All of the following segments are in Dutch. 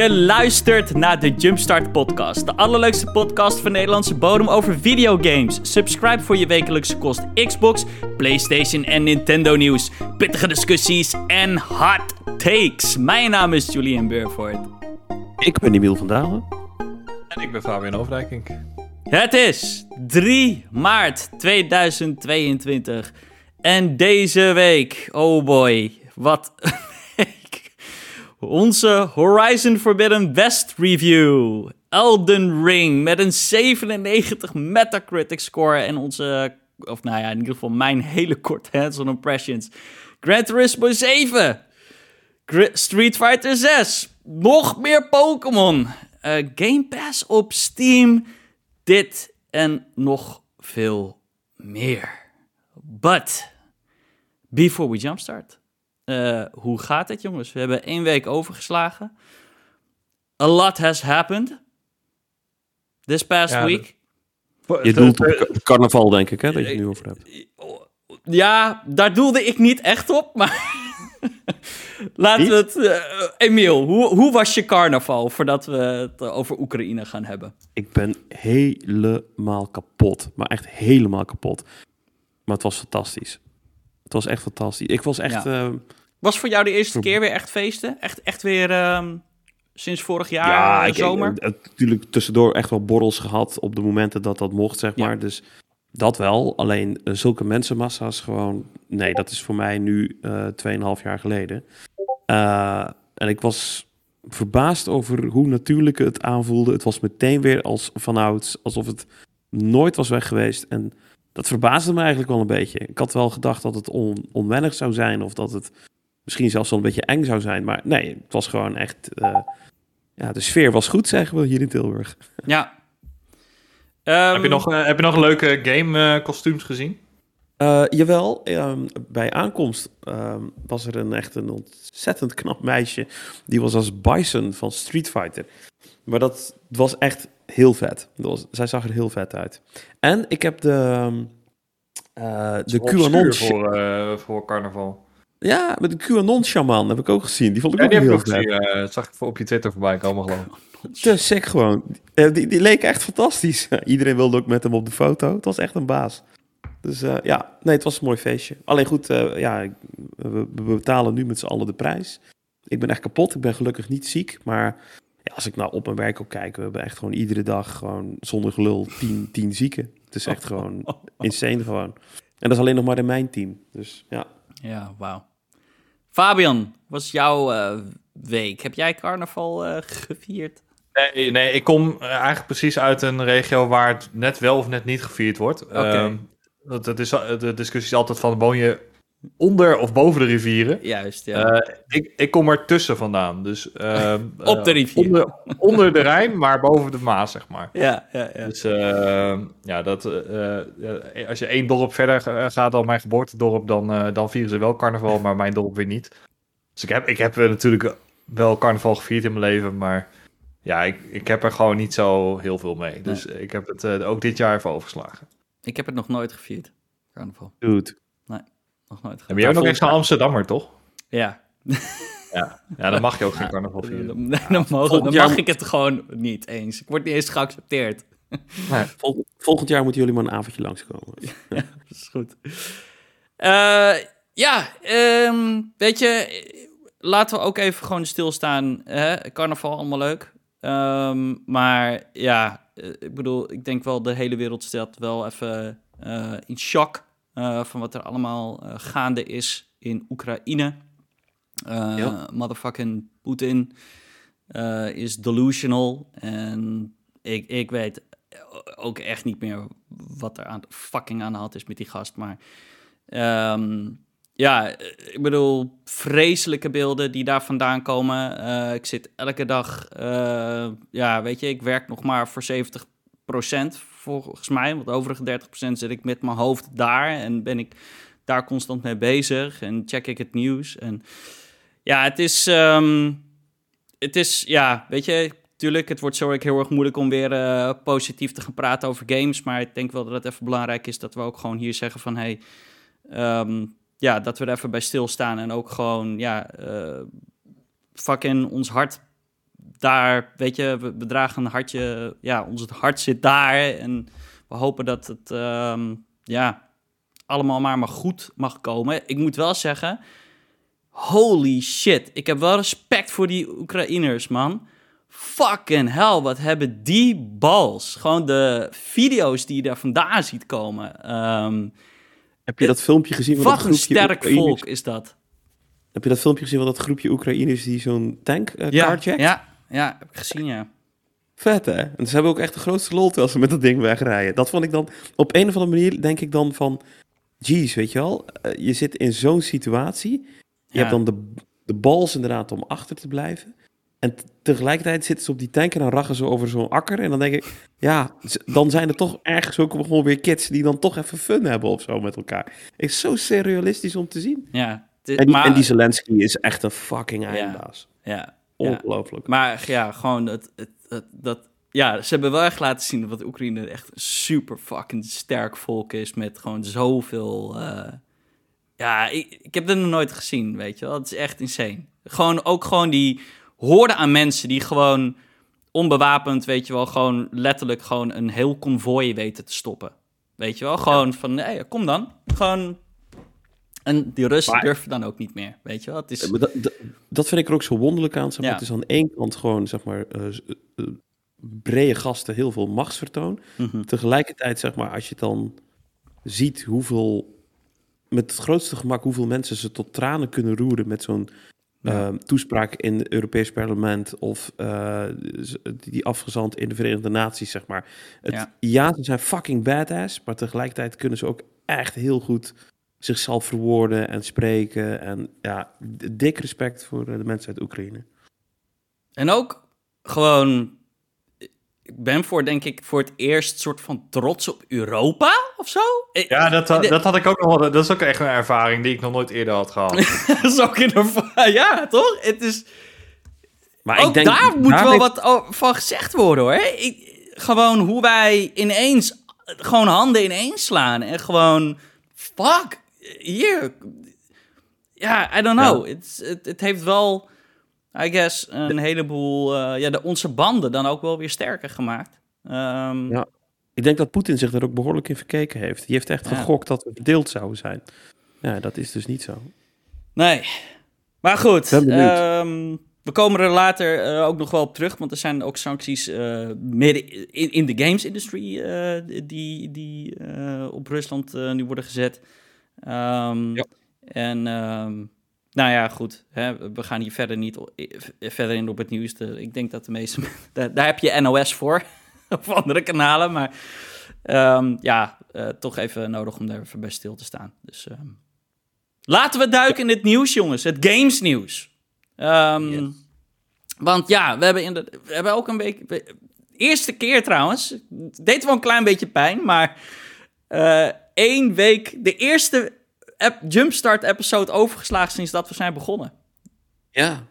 Je luistert naar de Jumpstart Podcast, de allerleukste podcast van Nederlandse bodem over videogames. Subscribe voor je wekelijkse kost Xbox, PlayStation en Nintendo nieuws, pittige discussies en hot takes. Mijn naam is Julian Burford. Ik ben Emiel van Dalen. En ik ben Fabian Overdijking. Het is 3 maart 2022 en deze week, oh boy, wat Onze Horizon Forbidden West review. Elden Ring met een 97 Metacritic score. En onze, of nou ja, in ieder geval mijn hele korte hands-on impressions. Gran Turismo 7. Street Fighter 6. Nog meer Pokémon. Uh, Game Pass op Steam. Dit en nog veel meer. But, before we jumpstart... Uh, hoe gaat het, jongens? We hebben één week overgeslagen. A lot has happened this past ja, week. Je doelt op carnaval, denk ik, hè, dat je het nu over hebt. Ja, daar doelde ik niet echt op, maar... Laten we het... Uh, Emiel, hoe, hoe was je carnaval voordat we het over Oekraïne gaan hebben? Ik ben helemaal kapot. Maar echt helemaal kapot. Maar het was fantastisch. Het was echt fantastisch. Ik was echt... Ja. Uh, was voor jou de eerste keer weer echt feesten? Echt, echt weer uh, sinds vorig jaar ja, ik, zomer? Ja, natuurlijk tussendoor echt wel borrels gehad op de momenten dat dat mocht, zeg maar. Dus dat wel. Alleen uh, zulke mensenmassa's gewoon... Nee, dat is voor mij nu uh, 2,5 jaar geleden. Uh, en ik was verbaasd over hoe natuurlijk het aanvoelde. Het was meteen weer als vanouds, alsof het nooit was weg geweest. En dat verbaasde me eigenlijk wel een beetje. Ik had wel gedacht dat het on, onwennig zou zijn of dat het misschien zelfs wel een beetje eng zou zijn. Maar nee, het was gewoon echt. Uh, ja, de sfeer was goed, zeggen we hier in Tilburg. Ja. Um, heb, je nog, uh, heb je nog leuke game uh, kostuums gezien? Uh, jawel, um, bij aankomst um, was er een echt een ontzettend knap meisje. Die was als Bison van Street Fighter. Maar dat was echt heel vet. Dat was, zij zag er heel vet uit. En ik heb de, uh, de QAnon... Voor, uh, voor carnaval. Ja, met de QAnon-shaman heb ik ook gezien. Die vond ik ja, ook heel vet. Gezien, uh, dat zag ik op je Twitter voorbij komen geloof ik. Te sick gewoon. Die, die leek echt fantastisch. Iedereen wilde ook met hem op de foto. Het was echt een baas. Dus uh, ja, nee, het was een mooi feestje. Alleen goed, ja, we, we, betalen nu met z'n allen de prijs. Ik ben echt kapot. Ik ben gelukkig niet ziek. Maar ja, als ik nou op mijn werk ook kijk, we hebben echt gewoon iedere dag gewoon zonder gelul tien, tien zieken. Het is echt gewoon insane gewoon. En dat is alleen nog maar in mijn team. Dus ja. Ja, wauw. Fabian, was jouw uh, week? Heb jij carnaval uh, gevierd? Nee, nee, ik kom eigenlijk precies uit een regio waar het net wel of net niet gevierd wordt. Okay. Um, dat, dat is, de discussie is altijd van, woon je onder of boven de rivieren. Juist, ja. Uh, ik, ik kom er tussen vandaan. Dus, uh, Op de rivier. Onder, onder, de Rijn, maar boven de Maas, zeg maar. Ja, ja, ja. Dus uh, ja, dat, als je één dorp verder gaat dan mijn geboortedorp, dan, dan vieren ze wel carnaval, maar mijn dorp weer niet. Dus ik heb, ik heb natuurlijk wel carnaval gevierd in mijn leven, maar ja, ik, ik heb er gewoon niet zo heel veel mee. Dus nee. ik heb het ook dit jaar even overgeslagen. Ik heb het nog nooit gevierd, carnaval. Dude. Nog nooit Heb jij ook nog eens een Amsterdammer, toch? Ja. ja. Ja, dan mag je ook geen carnaval vieren. Dan, mogen, dan mag ik het gewoon niet eens. Ik word niet eens geaccepteerd. Nee, vol, volgend jaar moeten jullie maar een avondje langskomen. ja, dat is goed. Uh, ja, um, weet je, laten we ook even gewoon stilstaan. Hè? Carnaval, allemaal leuk. Um, maar ja, ik bedoel, ik denk wel de hele wereld stelt wel even uh, in shock uh, van wat er allemaal uh, gaande is in Oekraïne. Uh, ja. Motherfucking Poetin is delusional. En ik, ik weet ook echt niet meer wat er aan, fucking aan de hand is met die gast. Maar um, ja, ik bedoel, vreselijke beelden die daar vandaan komen. ik zit elke dag, ja, weet je, ik werk nog maar voor 70 volgens mij. Want overige 30% zit ik met mijn hoofd daar en ben ik daar constant mee bezig en check ik het nieuws. En ja, het is, um, het is, ja, weet je, tuurlijk, het wordt zo heel erg moeilijk om weer uh, positief te gaan praten over games. Maar ik denk wel dat het even belangrijk is dat we ook gewoon hier zeggen van, hey, um, ja, dat we er even bij stilstaan en ook gewoon, ja, uh, fucking ons hart daar, weet je, we, we dragen een hartje, ja, ons hart zit daar en we hopen dat het, ehm, ja, allemaal maar maar goed mag komen. Ik moet wel zeggen, holy shit, ik heb wel respect voor die Oekraïners, man. Fucking hell, wat hebben die bals. Gewoon de video's die je daar vandaan ziet komen. Ehm, Heb je dat filmpje gezien van dat wat een groepje sterk Oekraïners? volk is dat. Heb je dat filmpje gezien van dat groepje Oekraïners die zo'n tank uh, Ja, ja, ja, heb ik gezien, ja. Vet hè? En ze hebben ook echt de grootste lol terwijl ze met dat ding wegrijden. Dat vond ik dan, op een of andere manier denk ik dan van... Jeez, weet je wel, eh, je zit in zo'n situatie. Je Ja. hebt dan de, de bals inderdaad om achter te blijven. En tegelijkertijd zitten ze op die tank en dan rachen ze over zo'n akker. En dan denk ik, ja, dan zijn er toch ergens ook gewoon weer kids die dan toch even fun hebben of zo met elkaar. is zo surrealistisch om te zien. ja. En die, maar, en die Zelensky is echt een fucking eindbaas. ja, ja. Ongelooflijk. Maar ja, gewoon het, het, het- dat... Ja, ze hebben wel echt laten zien dat Oekraïne echt een super fucking sterk volk is. Met gewoon zoveel... eh, ja, ik, ik heb dat nog nooit gezien, weet je wel. Het is echt insane. Gewoon, ook gewoon die hoorde aan mensen die gewoon onbewapend, weet je wel, gewoon letterlijk gewoon een heel konvooi weten te stoppen. Weet je wel, gewoon van, nee, kom dan. Gewoon... En die Russen Maar- durven dan ook niet meer, weet je wel. Het is... Dat, dat, dat vind ik er ook zo wonderlijk aan. Zeg maar. Ja. Het is aan één kant gewoon, zeg maar, eh, eh, brede gasten heel veel machtsvertoon. Mhm. Tegelijkertijd, zeg maar, als je dan ziet hoeveel, met het grootste gemak, hoeveel mensen ze tot tranen kunnen roeren met zo'n Ja. eh, toespraak in het Europees Parlement of eh, die afgezand in de Verenigde Naties, zeg maar. Het, Ja. ja. ze zijn fucking badass, maar tegelijkertijd kunnen ze ook echt heel goed zichzelf verwoorden en spreken. En ja, dik respect voor eh, de mensen uit Oekraïne. En ook gewoon, ik ben voor, denk ik, voor het eerst soort van trots op Europa of zo. Eh, Ja, dat, had- dat had ik ook nog wel. Dat is ook echt een ervaring die ik nog nooit eerder had gehad. dat is ook in de, ja, toch? Het is, Maar ook daar moet daar wel heeft- wat van gezegd worden, hoor. Ik, gewoon hoe wij ineens, gewoon handen ineens slaan en gewoon, fuck, hier. Ja, I don't know. Het, heeft wel, I guess, een heleboel, eh, ja, de, onze banden dan ook wel weer sterker gemaakt. Ehm, Ja. Ik denk dat Poetin zich daar ook behoorlijk in verkeken heeft. Die heeft echt Ja. gegokt dat we verdeeld zouden zijn. Ja, dat is dus niet zo. Nee. Maar goed, ehm, we komen er later eh, ook nog wel op terug, want er zijn ook sancties eh, midden in, in de games industry die, die op Rusland nu worden gezet. Ehm, Ja. En ehm, nou ja, goed, hè, we gaan hier verder niet verder in op het nieuws. De- ik denk dat de meeste, daar, daar heb je NOS voor, of andere kanalen, maar ehm, ja, eh, toch even nodig om daar even bij stil te staan. Dus ehm, laten we duiken in het nieuws, jongens. Het games nieuws. Ehm, Yes. Want ja, we hebben, in de, we hebben ook een week... we- eerste keer trouwens. Deed wel een klein beetje pijn, maar... eh één week... De eerste ep- Jumpstart episode overgeslagen sinds dat we zijn begonnen. Ja.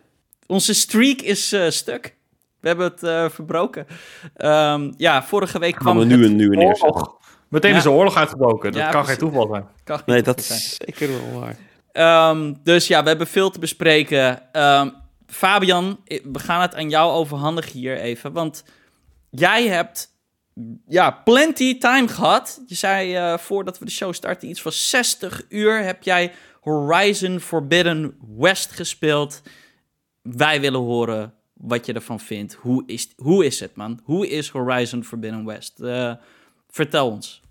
Onze streak is eh, stuk. We hebben het eh, verbroken. Ehm, ja, vorige week kwam er nu een nieuwe neerzetten. Oorlog. Meteen Ja. is de oorlog uitgebroken. Dat Ja, kan geen toeval zijn. kan Nee, dat zijn. is zeker wel waar. Ehm, dus ja, we hebben veel te bespreken. Ehm, Fabian, we gaan het aan jou overhandigen hier even. Want jij hebt ja, plenty time gehad. Je zei eh, voordat we de show starten iets van 60 uur heb jij Horizon Forbidden West gespeeld. Wij willen horen wat je ervan vindt. Hoe is, hoe is het, man? Hoe is Horizon Forbidden West? Eh, vertel ons.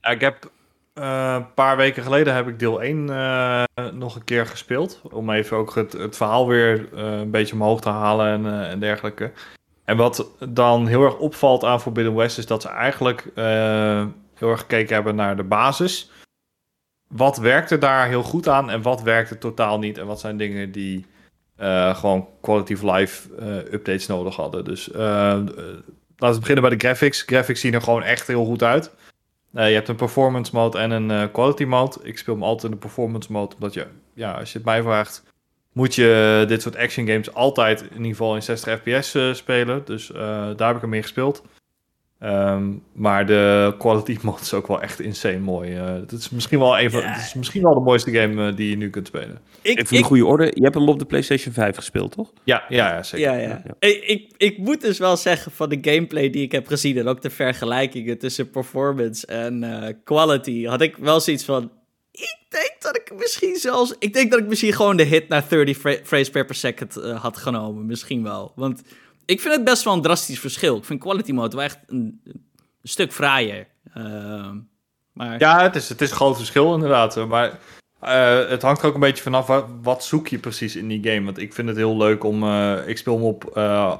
Ik heb eh, een paar weken geleden heb ik deel 1 eh, nog een keer gespeeld. Om even ook het, het verhaal weer een beetje omhoog te halen en, en dergelijke. En wat dan heel erg opvalt aan Forbidden West is dat ze eigenlijk eh, heel erg gekeken hebben naar de basis. Wat werkte daar heel goed aan en wat werkte totaal niet? En wat zijn dingen die eh, gewoon quality of life eh, updates nodig hadden? Dus laten we beginnen bij de graphics. Graphics zien er gewoon echt heel goed uit. Je hebt een performance mode en een quality mode. Ik speel hem altijd in de performance mode, omdat je, ja, als je het mij vraagt, moet je dit soort action games altijd in ieder geval in 60 fps eh, spelen. Dus eh, daar heb ik hem mee gespeeld. Ehm, maar de quality mode is ook wel echt insane mooi. Uh, het, is misschien wel even, ja. het is misschien wel de mooiste game uh, die je nu kunt spelen. Ik, even een goede orde. Je hebt hem op de PlayStation 5 gespeeld, toch? Ja, ja, ja zeker. Ja, ja. ja. Ik, ik, ik, moet dus wel zeggen van de gameplay die ik heb gezien en ook de vergelijkingen tussen performance en uh, quality, had ik wel zoiets van. Ik denk dat ik misschien zelfs. Ik denk dat ik misschien gewoon de hit naar 30 frames per second had genomen. Misschien wel. Want ik vind het best wel een drastisch verschil. Ik vind quality mode wel echt een, een stuk fraaier. Uh, maar... Ja, het is, het is een groot verschil inderdaad. Maar uh, het hangt er ook een beetje vanaf wat, wat, zoek je precies in die game. Want ik vind het heel leuk om... Uh, ik speel hem op,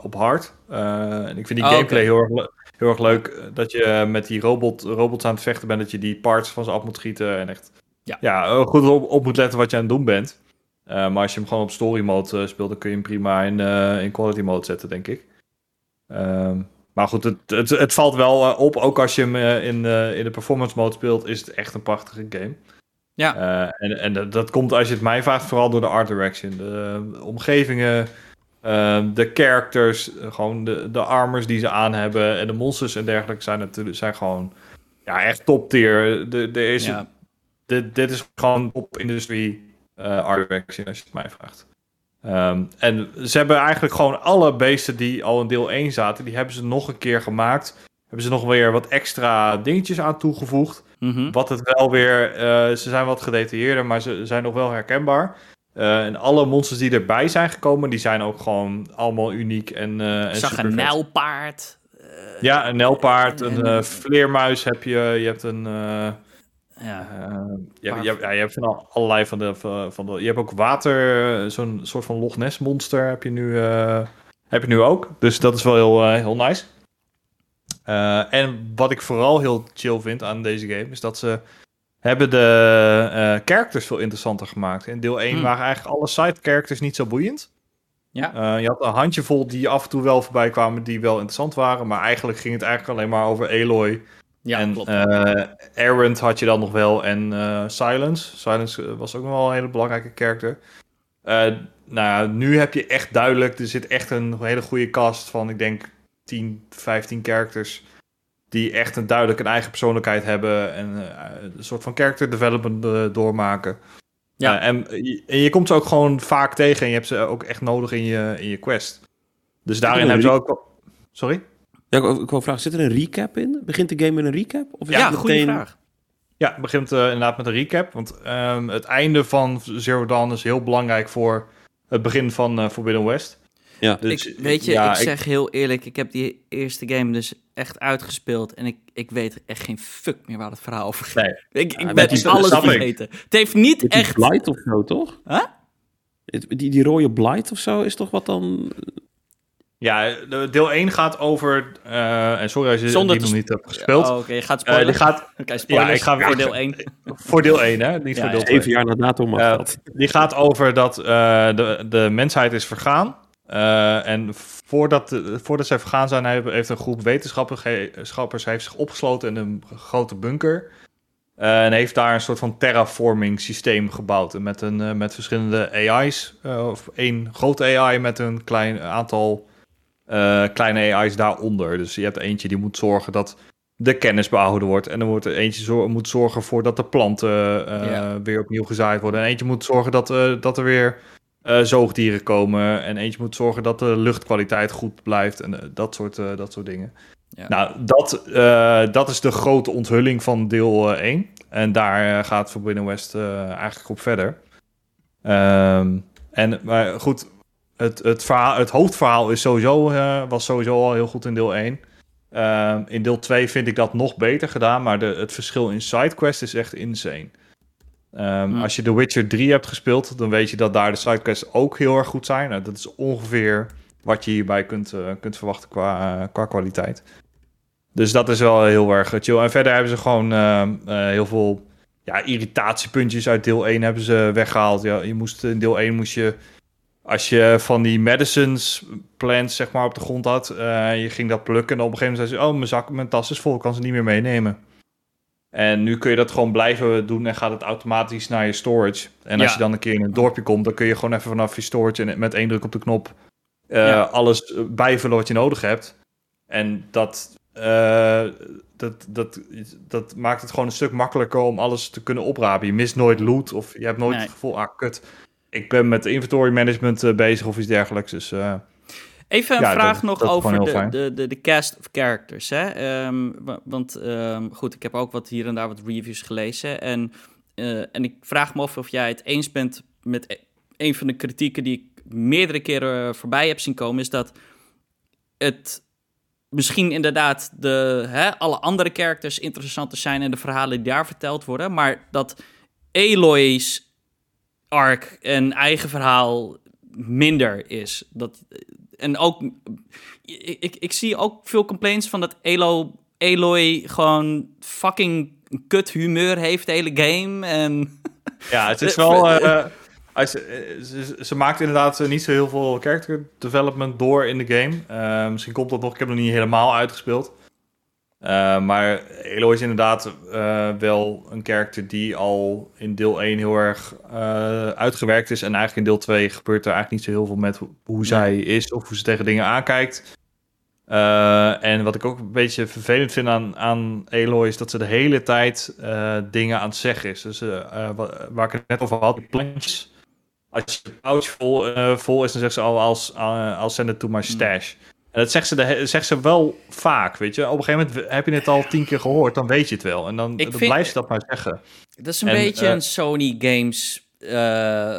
op hard. en ik vind die oh, gameplay okay. heel, erg, heel erg leuk. Dat je met die robot, robots aan het vechten bent. Dat je die parts van ze af moet schieten. En echt ja. Ja, goed op, op moet letten wat je aan het doen bent. Uh, maar als je hem gewoon op story mode uh, speelt, dan kun je hem prima in, uh, in quality mode zetten, denk ik. Um, maar goed, het, het, het, valt wel op. Ook als je hem in, in de performance mode speelt, is het echt een prachtige game. Ja. en en dat, dat, komt, als je het mij vraagt, vooral door de art direction. De, de omgevingen, de characters, gewoon de, de armors die ze aan hebben en de monsters en dergelijke zijn, natuurlijk, zijn gewoon ja, echt top tier. De, de is, ja. Dit, dit is gewoon top industrie uh, art direction, als je het mij vraagt. Um, en ze hebben eigenlijk gewoon alle beesten die al in deel 1 zaten, die hebben ze nog een keer gemaakt. Hebben ze nog weer wat extra dingetjes aan toegevoegd. Mm -hmm. Wat het wel weer, uh, ze zijn wat gedetailleerder, maar ze zijn nog wel herkenbaar. Uh, en alle monsters die erbij zijn gekomen, die zijn ook gewoon allemaal uniek en. Uh, Ik zag een nijlpaard. ja, een nijlpaard, een vleermuis heb je. Je hebt een. Ja. Uh, je, ja, je hebt van allerlei van de, van de. Je hebt ook water, zo'n soort van Loch Ness monster heb je nu, uh, heb je nu ook. Dus dat is wel heel, uh, heel nice. en wat ik vooral heel chill vind aan deze game is dat ze hebben de characters veel interessanter gemaakt. In deel 1 hmm. waren eigenlijk alle side characters niet zo boeiend. Ja. je had een handjevol die af en toe wel voorbij kwamen die wel interessant waren, maar eigenlijk ging het eigenlijk alleen maar over Eloy ja, en klopt. Errant had je dan nog wel en uh, Silence. Silence was ook nog wel een hele belangrijke karakter. Uh, nou ja, nu heb je echt duidelijk, er zit echt een hele goede cast van, ik denk, 10, 15 characters. Die echt een duidelijk een eigen persoonlijkheid hebben en een soort van character development doormaken. Ja. en, en je komt ze ook gewoon vaak tegen en je hebt ze ook echt nodig in je, in je quest. Dus daarin hebben ze ook. Sorry? Ja, ik, ik wil vragen, zit er een recap in? Begint de game met een recap? Of is ja, het goede vraag. Ja, het begint uh, inderdaad met een recap. Want um, het einde van Zero Dawn is heel belangrijk voor het begin van uh, Forbidden West. Ja. Dus, ik, weet je, ja, ik, ik zeg heel eerlijk, ik heb die eerste game dus echt uitgespeeld. En ik, ik weet echt geen fuck meer waar het verhaal over gaat. Nee. Ik, ik ben die, alles vergeten. Het heeft niet echt... Blight of zo, toch? Huh? Die, die rode Blight of zo is toch wat dan... Ja, deel 1 gaat over. Uh, en sorry als je Zonder die nog niet hebt gespeeld. Oh, Oké, okay. je gaat spoilen. Uh, die gaat, okay, ja, ik ga voor deel 1. voor deel 1, hè? Niet ja, voor deel 2. Even jaar na datum mag uh, dat. Die gaat over dat de, de mensheid is vergaan. en voordat, voordat zij vergaan zijn, heeft een groep wetenschappers heeft zich opgesloten in een grote bunker. en heeft daar een soort van terraforming systeem gebouwd. Met, een, met verschillende AI's. of één grote AI met een klein aantal uh, kleine AI's daaronder. Dus je hebt eentje die moet zorgen dat de kennis behouden wordt. En dan wordt er eentje zo moet zorgen voor dat de planten uh, weer opnieuw gezaaid worden. En eentje moet zorgen dat, uh, dat er weer zoogdieren komen. En eentje moet zorgen dat de luchtkwaliteit goed blijft. En dat, soort, dat soort dingen. Nou, dat, dat is de grote onthulling van deel 1. En daar gaat Forbidden West eigenlijk op verder. Um, en maar goed, het, het, verhaal, het hoofdverhaal is sowieso, uh, was sowieso al heel goed in deel 1. Uh, ehm, in deel 2 vind ik dat nog beter gedaan, maar de, het verschil in sidequest is echt insane. Um, Als je The Witcher 3 hebt gespeeld, dan weet je dat daar de sidequests ook heel erg goed zijn. Nou, dat is ongeveer wat je hierbij kunt, uh, kunt verwachten qua, uh, qua kwaliteit. Dus dat is wel heel erg chill. En verder hebben ze gewoon ehm, heel veel ja, irritatiepuntjes uit deel 1 hebben ze weggehaald. Ja, je moest, in deel 1 moest je als je van die medicines plants zeg maar op de grond had, uh, je ging dat plukken en op een gegeven moment zei ze, oh mijn zak, mijn tas is vol, ik kan ze niet meer meenemen. En nu kun je dat gewoon blijven doen en gaat het automatisch naar je storage. En als je dan een keer in een dorpje komt, dan kun je gewoon even vanaf je storage en met één druk op de knop uh, alles bijvullen wat je nodig hebt. En dat eh, dat, dat, dat maakt het gewoon een stuk makkelijker om alles te kunnen oprapen. Je mist nooit loot of je hebt nooit Nee. het gevoel, ah kut, ik ben met inventory management eh, bezig of iets dergelijks. Dus eh, Even een Ja, vraag dat- nog dat over de, de, de, de cast of characters. Hè? Ehm, wa- want ehm, goed, ik heb ook wat hier en daar wat reviews gelezen. En, eh, en ik vraag me af of jij het eens bent met e- een van de kritieken die ik meerdere keren voorbij heb zien komen. Is dat het misschien inderdaad de, hè, alle andere characters interessanter zijn en de verhalen die daar verteld worden. Maar dat Aloy's arc en eigen verhaal minder is. Dat, en ook, ik, ik, ik zie ook veel complaints van dat Elo, Aloy gewoon fucking een kut humeur heeft de hele game. En ja, het is wel... eh, ze, ze maakt inderdaad eh, niet zo heel veel character development door in de game. Misschien komt dat nog, ik heb nog niet helemaal uitgespeeld. Eh, maar Eloy is inderdaad eh, wel een karakter die al in deel 1 heel erg eh, uitgewerkt is. En eigenlijk in deel 2 gebeurt er eigenlijk niet zo heel veel met hoe, zij is of hoe ze tegen dingen aankijkt. En wat ik ook een beetje vervelend vind aan, aan Eloy is dat ze de hele tijd dingen aan het zeggen is. Dus wa- waar ik het net over had, plantjes. Als je pouch vol, vol is, dan zegt ze al als, als send it to my stash. En dat zegt ze, de, zegt ze wel vaak, weet je. Op een gegeven moment heb je het al tien keer gehoord, dan weet je het wel. En dan, dan vind- blijft ze dat maar zeggen. dat is een En, beetje eh, een Sony Games eh,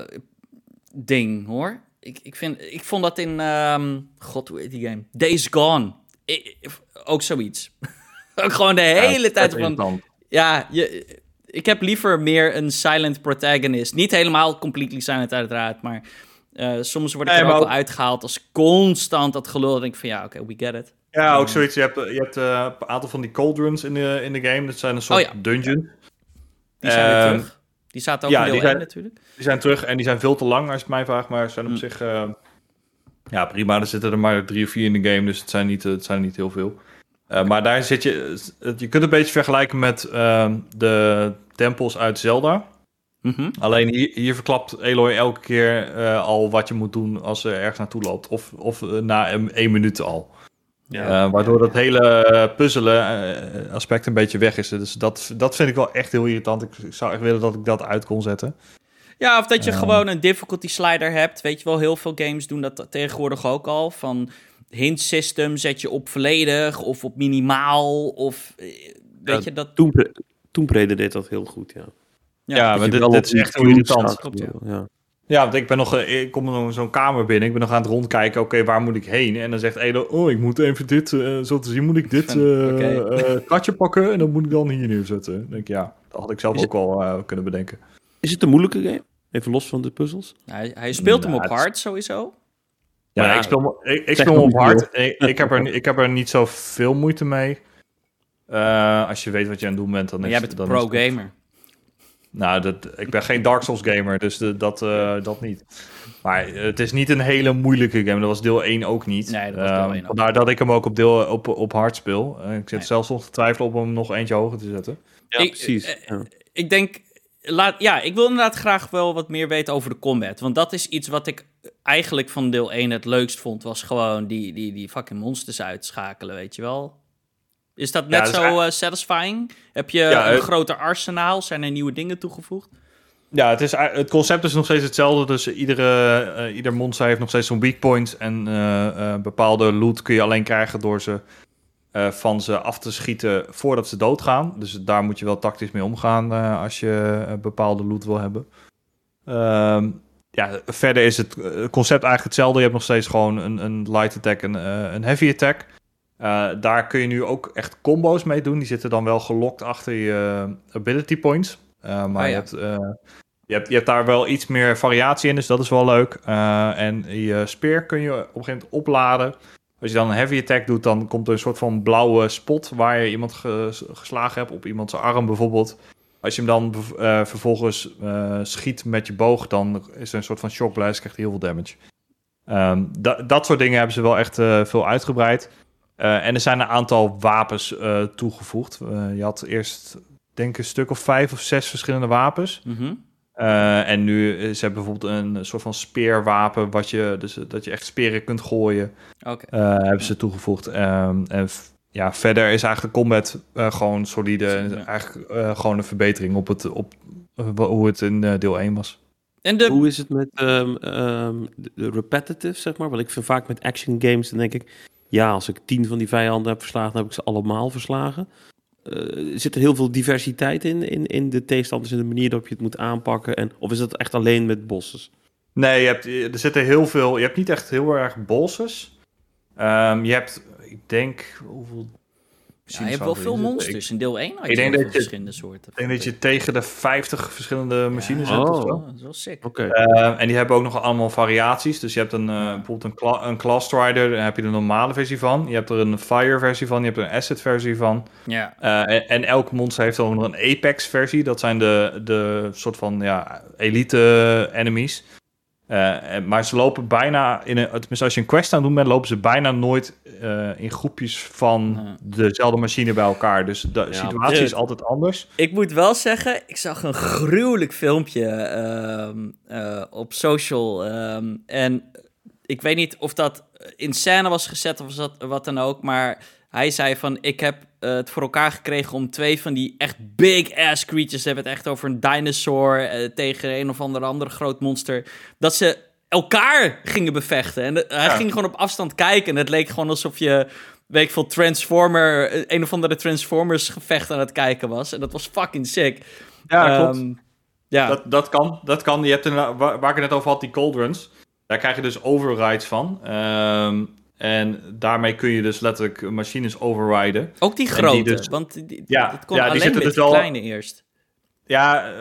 ding, hoor. Ik, ik, vind, ik vond dat in, ehm, god, hoe heet die game? Days Gone. Ook zoiets. ook gewoon de hele tijd van. Ja, je, ik heb liever meer een silent protagonist. Niet helemaal completely silent uiteraard, maar eh, soms word ik Nee, er ook wel uitgehaald als constant dat gelul. Dan denk ik van ja, oké, we get it. Ja, ook zoiets. Je hebt, je hebt eh, een aantal van die cauldrons in de, in de game. Dat zijn een soort Oh ja. dungeon. Die zijn weer Ehm, terug. Die zaten ook ja, 1 zijn- natuurlijk. Die zijn terug en die zijn veel te lang als je het mij vraagt. Maar ze zijn op Mm. zich... eh, ja, prima. Er zitten er maar drie of vier in de game. Dus het zijn niet, het zijn niet heel veel. Eh, maar daar zit je... Je kunt het een beetje vergelijken met ehm, de tempels uit Zelda. Mhm. Alleen hier, hier verklapt Eloy elke keer eh, al wat je moet doen als ze ergens naartoe loopt. Of, of eh, na een, één minuut al. Ja. Eh, waardoor dat hele puzzelen aspect een beetje weg is. Dus dat, dat vind ik wel echt heel irritant. Ik, ik zou echt willen dat ik dat uit kon zetten. Ja, of dat je Ehm. gewoon een difficulty slider hebt. Weet je wel, heel veel games doen dat tegenwoordig ook al. Van hint system zet je op volledig of op minimaal. Of weet Ja, je dat. Toen, pre- toen Prede deed dat heel goed, ja. Ja, Ja, Dat maar dit, dit is echt heel irritant. Klopt, ja. ja. Ja, want ik ben nog, eh, ik kom nog zo'n kamer binnen. Ik ben nog aan het rondkijken. Oké, waar moet ik heen? En dan zegt Elo, oh, ik moet even dit, eh, zo te zien moet ik dit eh kratje pakken en dan moet ik dan hier neerzetten. Dan denk ik, ja, dat had ik zelf Is ook wel eh, kunnen bedenken. Is het een moeilijke game? Even los van de puzzels? Hij, hij speelt hem op hard sowieso. Ja, ik speel, ik, ik speel hem op hard. Ik, ik, heb er, ik heb er niet zo veel moeite mee. Eh, als je weet wat je aan het doen bent, dan is jij bent een dan is pro het- gamer. Nou, dat, ik ben geen Dark Souls gamer, dus de, dat, eh, dat niet. Maar eh, het is niet een hele moeilijke game. Dat was deel 1 ook niet. Nee, dat was deel Eh, 1 ook Vandaar dat ik hem ook op, deel, op, op hard speel. Eh, ik zit Nee. zelfs nog te twijfelen op hem nog eentje hoger te zetten. Ja, Ik- precies. ja. Ik denk, laat, ja, ik wil inderdaad graag wel wat meer weten over de combat. Want dat is iets wat ik eigenlijk van deel 1 het leukst vond. Was gewoon die, die, die fucking monsters uitschakelen, weet je wel. Is dat net is zo eh, satisfying? Heb je Ja, een het- groter arsenaal? Zijn er nieuwe dingen toegevoegd? Ja, het, is, het concept is nog steeds hetzelfde. Dus iedere, eh, ieder monster heeft nog steeds zo'n weak point. En eh, bepaalde loot kun je alleen krijgen door ze van ze af te schieten voordat ze doodgaan. Dus daar moet je wel tactisch mee omgaan als je bepaalde loot wil hebben. Ehm, ja, verder is het concept eigenlijk hetzelfde. Je hebt nog steeds gewoon een, een light attack en een heavy attack. Eh, daar kun je nu ook echt combo's mee doen. Die zitten dan wel gelokt achter je eh, ability points. Eh, maar Ah, je, hebt, je, hebt, je hebt daar wel iets meer variatie in, dus dat is wel leuk. En je speer kun je op een gegeven moment opladen. Als je dan een heavy attack doet, dan komt er een soort van blauwe spot waar je iemand ge- geslagen hebt, op iemands arm bijvoorbeeld. Als je hem dan vervolgens schiet met je boog, dan is er een soort van shock blast, krijgt hij heel veel damage. Ehm, da- dat soort dingen hebben ze wel echt veel uitgebreid. Eh, en er zijn een aantal wapens eh, toegevoegd. Eh, je had eerst, denk ik, een stuk of vijf of zes verschillende wapens. Mhm. Eh, en nu is er bijvoorbeeld een soort van speerwapen, wat je, dus, dat je echt speren kunt gooien, Oké. eh, hebben ze toegevoegd. Ehm, en f- ja, verder is eigenlijk de combat eh, gewoon solide. En Ja. Eigenlijk eh, gewoon een verbetering op, het, op hoe het in eh, deel 1 was. En de, Hoe is het met ehm, ehm, de, de repetitive, zeg maar? Want ik vind vaak met action games, dan denk ik... Ja, als ik tien van die vijanden heb verslagen, heb ik ze allemaal verslagen. Eh, zit er heel veel diversiteit in, in, in de tegenstanders en de manier waarop je het moet aanpakken? En, of is dat echt alleen met bosses? Nee, je hebt, er zitten heel veel. Je hebt niet echt heel erg bosses. Ehm, je hebt, ik denk, hoeveel. Ja, je hebt wel veel monsters. In deel 1 had je ik denk dat je- verschillende soorten. Ik denk dat je tegen de 50 verschillende machines Ja, hebt of Oh. zo. Dat is wel sick. Oké. Ehm, en die hebben ook nog allemaal variaties. Dus je hebt een, eh, bijvoorbeeld een, cla een Class Strider, daar heb je de normale versie van. Je hebt er een Fire versie van, je hebt er een Acid versie van. Ja. Eh, en, en elk monster heeft ook nog een Apex versie. Dat zijn de, de soort van ja, elite enemies. Eh, en- maar ze lopen bijna, in een, tenminste als je een quest aan het doen bent, lopen ze bijna nooit eh, in groepjes van dezelfde machine bij elkaar. Dus de situatie Dude. is altijd anders. Ik moet wel zeggen, ik zag een gruwelijk filmpje ehm, eh, op social. ehm, en ik weet niet of dat in scène was gezet of wat dan ook. Maar hij zei van, ik heb eh, het voor elkaar gekregen om twee van die echt big-ass creatures... Ze hebben het echt over een dinosaur eh, tegen een of ander andere groot monster... dat ze elkaar gingen bevechten. En hij Ja. ging gewoon op afstand kijken. En het leek gewoon alsof je weet ik veel, Transformer, eh, een of andere Transformers gevecht aan het kijken was. En dat was fucking sick. Ja, klopt. Ehm, ja, Dat, dat kan, dat kan. Je hebt een, waar, waar ik het net over had, die cauldrons. Daar krijg je dus overrides van. Ehm, en daarmee kun je dus letterlijk machines overriden. ook die grote. die dus- want die, Ja, het kon ja, die zitten met dus die kleine eerst. Ja,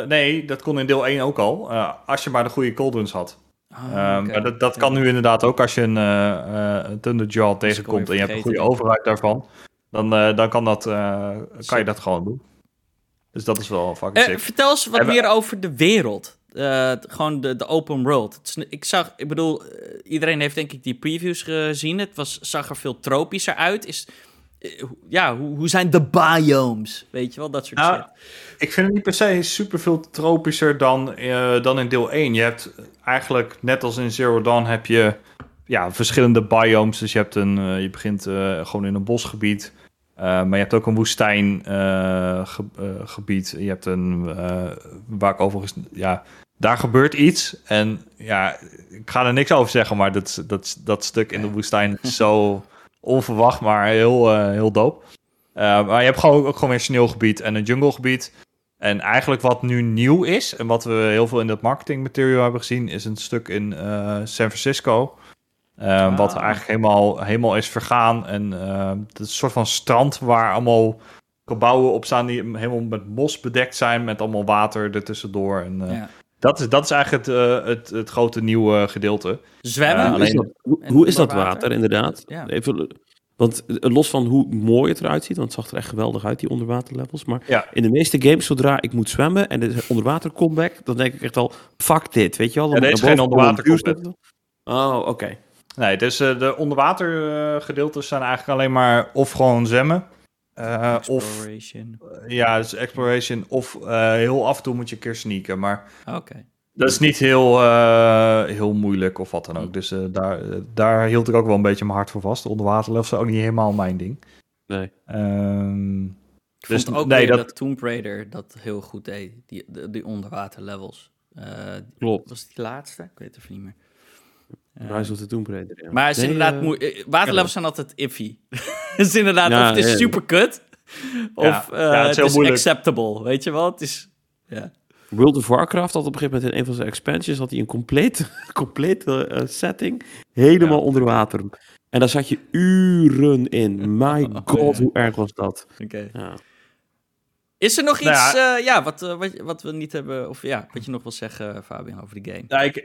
eh, nee, dat kon in deel 1 ook al. eh, als je maar de goede cauldrons had. Ah, Ehm, maar dat, dat kan nu inderdaad ook als je een eh, Thunderjaw tegenkomt en je hebt een goede override daarvan. Dan, dan kan, dat, kan je dat gewoon doen. Dus dat is wel fucking sick. vertel eens wat En meer over de wereld. Eh, gewoon de, de open world. Is- ik zag, ik bedoel, eh, iedereen heeft denk ik die previews gezien. Het was, zag er veel tropischer uit. Is, eh, ja, hoe, hoe zijn de biomes? Weet je wel, dat soort shit. Ik vind het niet per se super veel tropischer dan, dan in deel 1. Je hebt eigenlijk, net als in Zero Dawn, heb je ja, verschillende biomes. Dus je, hebt een, je begint gewoon in een bosgebied. Maar je hebt ook een woestijngebied. je hebt een, waar ik overigens, ja, daar gebeurt iets. En ja, ik ga er niks over zeggen, maar dat, dat, dat stuk in de woestijn is zo onverwacht, maar heel, eh, heel dope. Eh, maar je hebt gewoon ook gewoon weer een sneeuwgebied en een junglegebied. En eigenlijk wat nu nieuw is, en wat we heel veel in dat marketingmaterial hebben gezien, is een stuk in eh, San Francisco. Wat Ah. eigenlijk helemaal, helemaal is vergaan. En het is een soort van strand waar allemaal gebouwen op staan die helemaal met mos bedekt zijn, met allemaal water ertussendoor. En, Ja. Dat, is, dat is eigenlijk het, eh, het, het grote nieuwe gedeelte. Zwemmen? Hoe is alleen- dat, hoe, is dat water, water? inderdaad? Ja. Even, want eh, los van hoe mooi het eruit ziet, want het zag er echt geweldig uit, die onderwaterlevels. Maar Ja. in de meeste games, zodra ik moet zwemmen en er is een onderwater comeback, dan denk ik echt al, fuck dit, weet je wel? Dan Ja, er is geen onderwater zetten. Oh, oké. Nee, dus eh, de onderwatergedeeltes zijn eigenlijk alleen maar of gewoon zwemmen. Eh, of Exploration. ja, dus exploration. Of eh, heel af en toe moet je een keer sneaken. Maar Oké. dat is niet heel, eh, heel moeilijk of wat dan ook. Dus eh, daar, eh, daar hield ik ook wel een beetje mijn hart voor vast. De onderwaterlevels zijn ook niet helemaal mijn ding. Nee. Ehm, Ik Dus vond ook nee, dat- dat... Tomb Raider dat heel goed deed. Die, die, die onderwater levels. Eh, Klopt. was het die laatste? Ik weet het even niet meer. Eh, Rise of the Tomb Raider, ja. Maar het is Nee, inderdaad eh, moe- eh, waterlevels zijn altijd iffy. het is inderdaad, Ja, of het is ja. super kut, of Ja, eh, ja, het is het heel is moeilijk. acceptable. Weet je wel? Het is, ja. World of Warcraft had op een gegeven moment in een van zijn expansions had hij een complete, complete eh, setting helemaal Ja. onder water. En daar zat je uren in. My Oh, god, ja. hoe erg was dat? Oké. Ja. Is er nog iets, Nou ja, ja wat, eh, wat, wat we niet hebben, of ja, wat je nog wil zeggen, Fabian, over de game? Ja, ik,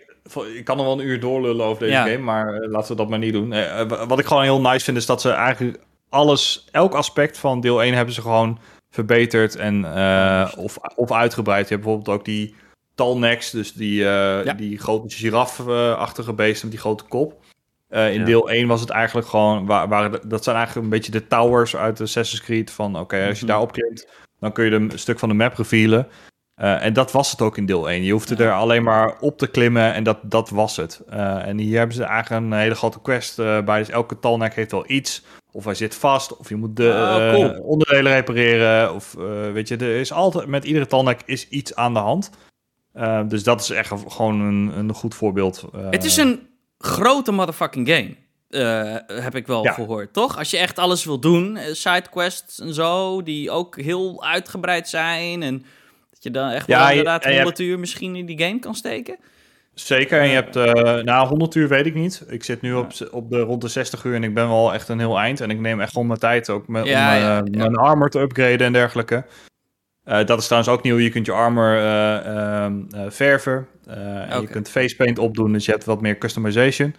ik kan nog wel een uur doorlullen over deze Ja. game, maar eh, laten we dat maar niet doen. Eh, eh, wat ik gewoon heel nice vind, is dat ze eigenlijk alles, elk aspect van deel 1 hebben ze gewoon verbeterd en, eh, of, of uitgebreid. Je hebt bijvoorbeeld ook die talnecks, dus die, eh, Ja. die grote giraffe-achtige beesten met die grote kop. Eh, in Ja. deel 1 was het eigenlijk gewoon, waar, waar, dat zijn eigenlijk een beetje de towers uit Assassin's Creed. Van oké, als je Mhm. daarop klimt, dan kun je een stuk van de map revealen. Eh, en dat was het ook in deel 1. Je hoefde Ja. er alleen maar op te klimmen en dat, dat was het. Eh, en hier hebben ze eigenlijk een hele grote quest eh, bij. Dus elke talnek heeft wel iets. of hij zit vast, of je moet de Oh, cool. onderdelen repareren. Of weet je, er is altijd met iedere tandek is iets aan de hand. Dus dat is echt gewoon een, een goed voorbeeld. Het is een grote motherfucking game. Eh, heb ik wel Ja. gehoord, toch? Als je echt alles wil doen, eh, sidequests en zo, die ook heel uitgebreid zijn. En dat je dan echt Ja, wel inderdaad en je 100 uur misschien in die game kan steken. Zeker, en je hebt, eh nou 100 uur weet ik niet. Ik zit nu op, op de rond de 60 uur en ik ben wel echt een heel eind. En ik neem echt gewoon mijn tijd ook met, Ja, om eh, mijn armor te upgraden en dergelijke. Eh, dat is trouwens ook nieuw. Je kunt je armor eh, eh, verven. eh, en je kunt facepaint opdoen, dus je hebt wat meer customization.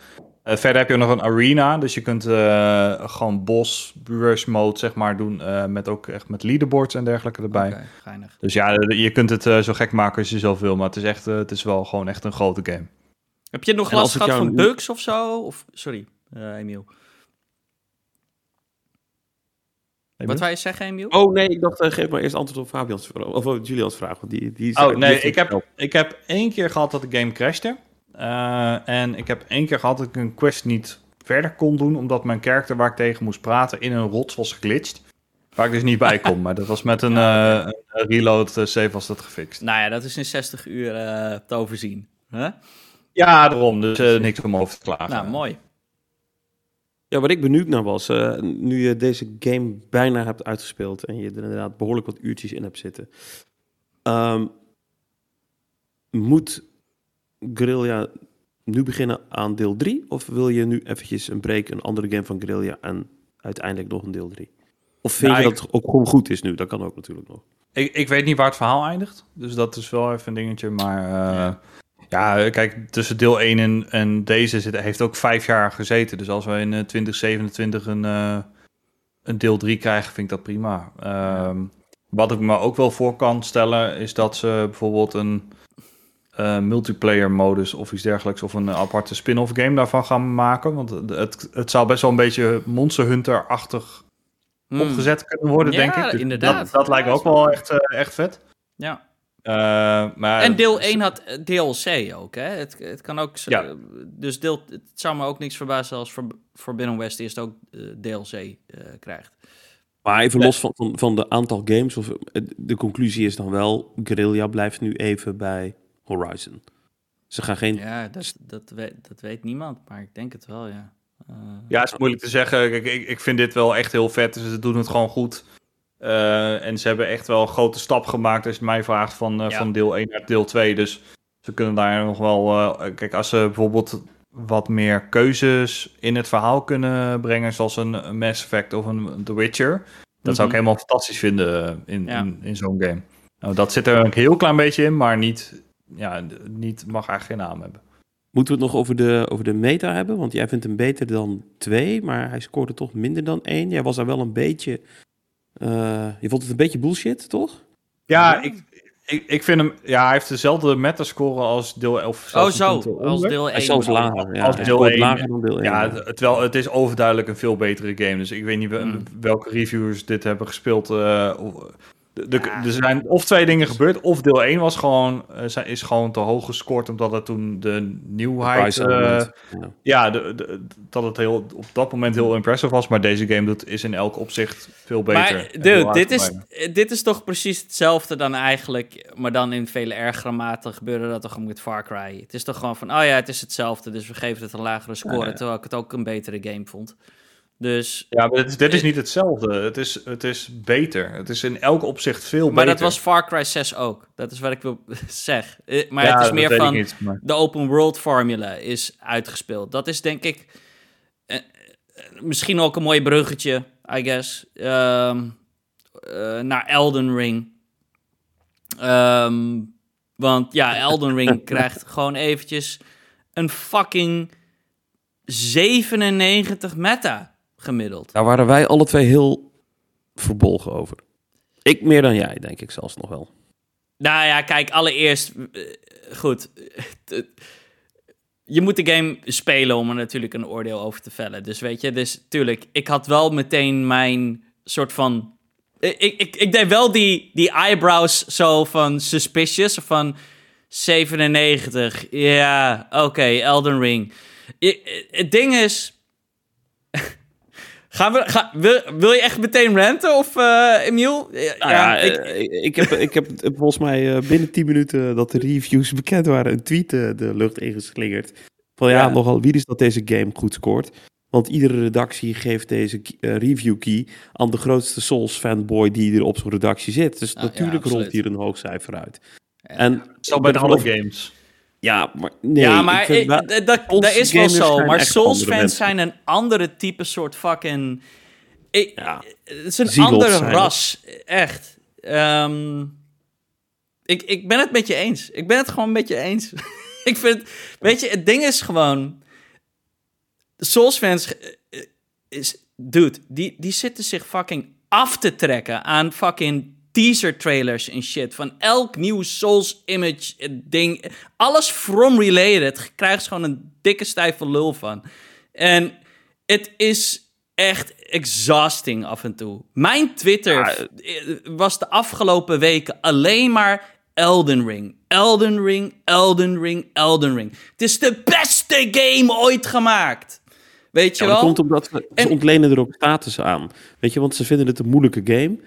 Eh, verder heb je ook nog een arena, dus je kunt eh, gewoon boss, rush mode zeg maar doen. eh, met ook echt met leaderboards en dergelijke erbij. Oké, geinig. Dus ja, je kunt het eh, zo gek maken als je zelf wil, maar het is, echt, het is wel gewoon echt een grote game. Heb je nog last gehad jou van bugs of zo? Of, sorry, eh, Emiel. Wat wou je zeggen, Emiel? Oh nee, ik dacht, eh, geef maar eerst antwoord op Fabians vraag. Of op Julians vraag, want die, die Oh nee, ik heb, ik heb één keer gehad dat de game crashte. Eh, en ik heb één keer gehad dat ik een quest niet verder kon doen, omdat mijn karakter waar ik tegen moest praten in een rots was geglitcht. Waar ik dus niet bij kon, maar dat was met een, eh, een reload eh, save was dat gefixt. Nou ja, dat is in 60 uur eh, te overzien. Huh? Ja, daarom, dus eh, niks om over te klagen. Nou, mooi. Ja, wat ik benieuwd naar was, eh, nu je deze game bijna hebt uitgespeeld en je er inderdaad behoorlijk wat uurtjes in hebt zitten, ehm, moet Guerrilla nu beginnen aan deel 3? Of wil je nu eventjes een break, een andere game van Guerrilla en uiteindelijk nog een deel 3? Of vind Nou, je ik- dat het ook gewoon goed is nu? Dat kan ook natuurlijk nog. Ik, ik weet niet waar het verhaal eindigt. Dus dat is wel even een dingetje. Maar eh, ja, kijk, tussen deel 1 en, en deze zit, heeft ook vijf jaar gezeten. Dus als we in eh, 2027 een, eh, een deel 3 krijgen, vind ik dat prima. Ehm, wat ik me ook wel voor kan stellen, is dat ze bijvoorbeeld een eh, multiplayer modus of iets dergelijks, of een aparte spin-off game daarvan gaan maken. Want het, het, zou best wel een beetje Monster Hunter-achtig Hmm. opgezet kunnen worden, Ja, denk ik. Dus inderdaad. Dat, dat lijkt ook wel echt, eh, echt vet. Ja. Eh, maar En deel 1 had eh, DLC ook, hè? Het, het kan ook... zo- Ja. Dus deel, het zou me ook niks verbazen als voor, Forbidden West eerst ook eh, DLC eh, krijgt. Maar even los van, van, van de aantal games, of, eh, de conclusie is dan wel, Guerrilla blijft nu even bij Horizon. Ze gaan geen... Ja, dat, dat, weet, dat weet niemand, maar ik denk het wel, ja. Eh, Ja, het is moeilijk te zeggen. Kijk, ik, ik vind dit wel echt heel vet. Dus ze doen het gewoon goed. Eh, en ze hebben echt wel een grote stap gemaakt als je mij vraagt van, eh, Ja. van deel 1 naar deel 2. Dus ze kunnen daar nog wel... eh, kijk, als ze bijvoorbeeld wat meer keuzes in het verhaal kunnen brengen... zoals een, Mass Effect of een The Witcher... dat zou ik Mhm. helemaal fantastisch vinden in, Ja. in, in zo'n game. Nou, dat zit er een heel klein beetje in, maar niet... Ja, niet, mag eigenlijk geen naam hebben. Moeten we het nog over de, over de meta hebben? Want jij vindt hem beter dan 2, maar hij scoorde toch minder dan 1. Jij was daar wel een beetje... eh, je vond het een beetje bullshit, toch? Ja, Ja. Ik, ik, ik vind hem... Ja, hij heeft dezelfde metascore als deel 11. oh, zelfs een zo. Als deel 1. Hij is zelfs lager. Ja, als deel scoort één, lager dan deel 1. Ja, het- terwijl het is overduidelijk een veel betere game. Dus ik weet niet wel- Mm. welke reviewers dit hebben gespeeld. eh, Ja. Er zijn of twee dingen gebeurd. Of deel 1 was gewoon, eh, is gewoon te hoog gescoord. Omdat het toen de nieuwheid... Eh. Ja. ja, de, de- dat het heel, op dat moment heel impressive was. Maar deze game doet, is in elk opzicht veel beter. Maar dude, dit is, dit is toch precies hetzelfde dan eigenlijk, maar dan in veel ergere mate gebeurde dat toch met Far Cry. Het is toch gewoon van, oh ja, het is hetzelfde, dus we geven het een lagere score, Ja, ja. terwijl ik het ook een betere game vond. Dus, Ja, maar dit, is- dit is niet hetzelfde. Het is, het is beter. Het is in elk opzicht veel maar beter. dat was Far Cry 6 ook. Dat is wat ik wil zeg. Eh, Maar Ja, het is meer van, niet, maar- de open world formula is uitgespeeld. Dat is denk ik eh, eh, misschien ook een mooi bruggetje, I guess, ehm, eh, naar Elden Ring. Ehm, want ja, Elden Ring krijgt gewoon eventjes een fucking 97 meta gemiddeld. Daar waren wij alle twee heel verbolgen over. Ik meer dan jij, denk ik zelfs nog wel. Nou ja, kijk, allereerst, eh, goed. eh, Je moet de game spelen om er natuurlijk een oordeel over te vellen. Dus weet je, dus tuurlijk, ik had wel meteen mijn soort van. Ik, ik, ik deed wel die, die eyebrows zo van suspicious, van 97. Ja, oké, Elden Ring. Je- Het ding is. Gaan we, ga, wil, wil je echt meteen ranten of uh, Emiel? Ja, nou ja, ik, ik, ik, heb, ik heb volgens mij binnen 10 minuten dat de reviews bekend waren een tweet de lucht ingeslingerd. Van ja, ja, nogal wie is dat deze game goed scoort. Want iedere redactie geeft deze uh, review key aan de grootste Souls fanboy die er op zo'n redactie zit. Dus natuurlijk ja, rolt hier een hoog cijfer uit. En zo bij de andere games. Ja, maar nee. Ja, maar ik, dat, dat is wel zo. Maar Souls fans zijn een andere type soort fucking. Ik, ja, het is een andere ras, echt. Um, ik, ik ben het met je eens. Ik ben het gewoon met je eens. ik vind, weet je, het ding is gewoon de Souls fans eh, eh, is, dude, die, die zitten zich fucking af te trekken aan fucking teaser trailers en shit. Van elk nieuw Souls image eh, ding. Alles from related krijgt gewoon een dikke stijve lul van. En het is echt exhausting af en toe. Mijn Twitter was de afgelopen weken alleen maar Elden Ring. Elden Ring, Elden Ring, Elden Ring. Het is de beste game ooit gemaakt. Weet je ja, wel? Dat komt omdat ze, en... ontlenen er ook status aan. Weet je, want ze vinden het een moeilijke game.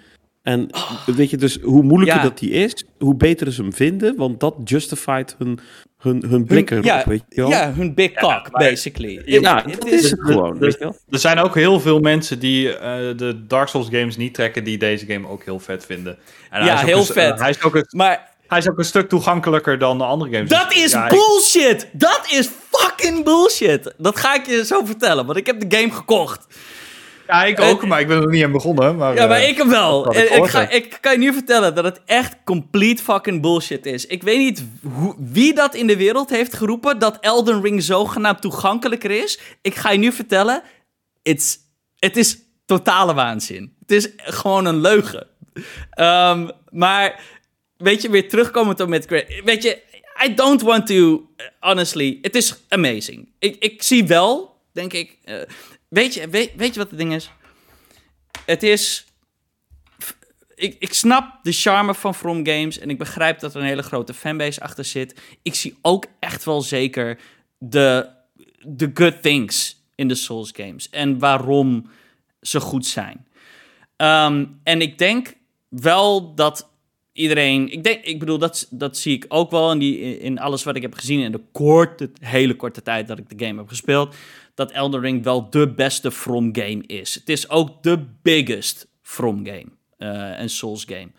En oh. weet je, dus hoe moeilijker dat die is, hoe beter ze hem vinden. Want dat justified hun, hun, hun blikken hun, ja, weet je wel? Ja, hun big cock, basically. Ja, dat is het gewoon, weet je wel? Er zijn ook heel veel mensen die uh, de Dark Souls games niet trekken, die deze game ook heel vet vinden. En ja, heel vet. hij is ook het, maar hij is ook een stuk toegankelijker dan de andere games. Dat is bullshit! Dat is fucking bullshit! Dat ga ik je zo vertellen, want ik heb de game gekocht. Ja, ik ook, maar ik ben er niet aan begonnen. Maar, ja, maar uh, ik hem wel. Ik, ik, ga, ik kan je nu vertellen dat het echt complete fucking bullshit is. Ik weet niet hoe, wie dat in de wereld heeft geroepen, dat Elden Ring zogenaamd toegankelijker is. Ik ga je nu vertellen, it's, het is totale waanzin. Het is gewoon een leugen. Um, maar weet je, weer terugkomen op met... Weet je, I don't want to... Honestly, het is amazing. Ik, ik zie wel, denk ik... Uh, weet, je, weet, weet je wat het ding is? Het is... Ik, ik snap de charme van From Games en ik begrijp dat er een hele grote fanbase achter zit. Ik zie ook echt wel zeker de, de good things in de Souls games en waarom ze goed zijn. Um, en ik denk wel dat iedereen, ik denk, ik bedoel, dat, dat zie ik ook wel in, die, in alles wat ik heb gezien in de korte, hele korte tijd dat ik de game heb gespeeld, dat Elden Ring wel de beste From game is. Het is ook de biggest From game uh, en Souls game.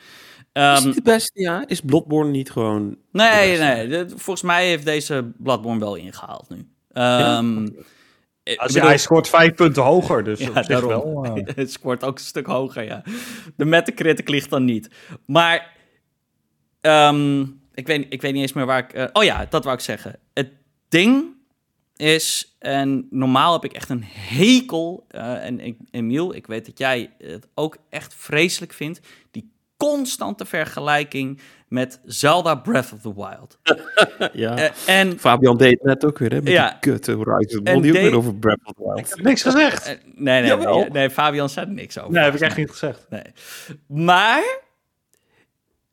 Um, is het ehm, de beste, ja? Is Bloodborne niet gewoon. Nee, nee. volgens mij heeft deze Bloodborne wel ingehaald nu. Um, Als, hij scoort vijf punten hoger, dus ja, daarom. wel. Uh... het scoort ook een stuk hoger, ja. De Metacritic ligt dan niet. Maar Um, ik, weet, ik weet niet eens meer waar ik... Uh, oh ja, dat wou ik zeggen. Het ding is... En normaal heb ik echt een hekel... Uh, en ik, Emiel, ik weet dat jij het ook echt vreselijk vindt. Die constante vergelijking met Zelda Breath of the Wild. ja, uh, en, Fabian deed net ook weer, hè? Met ja, die kutte Horizon. En die ook weer over Breath of the Wild. Ik heb niks gezegd. Uh, nee, nee, nee, nee, Fabian zei er niks over. Nee, heb ik echt niet gezegd. Nee. Maar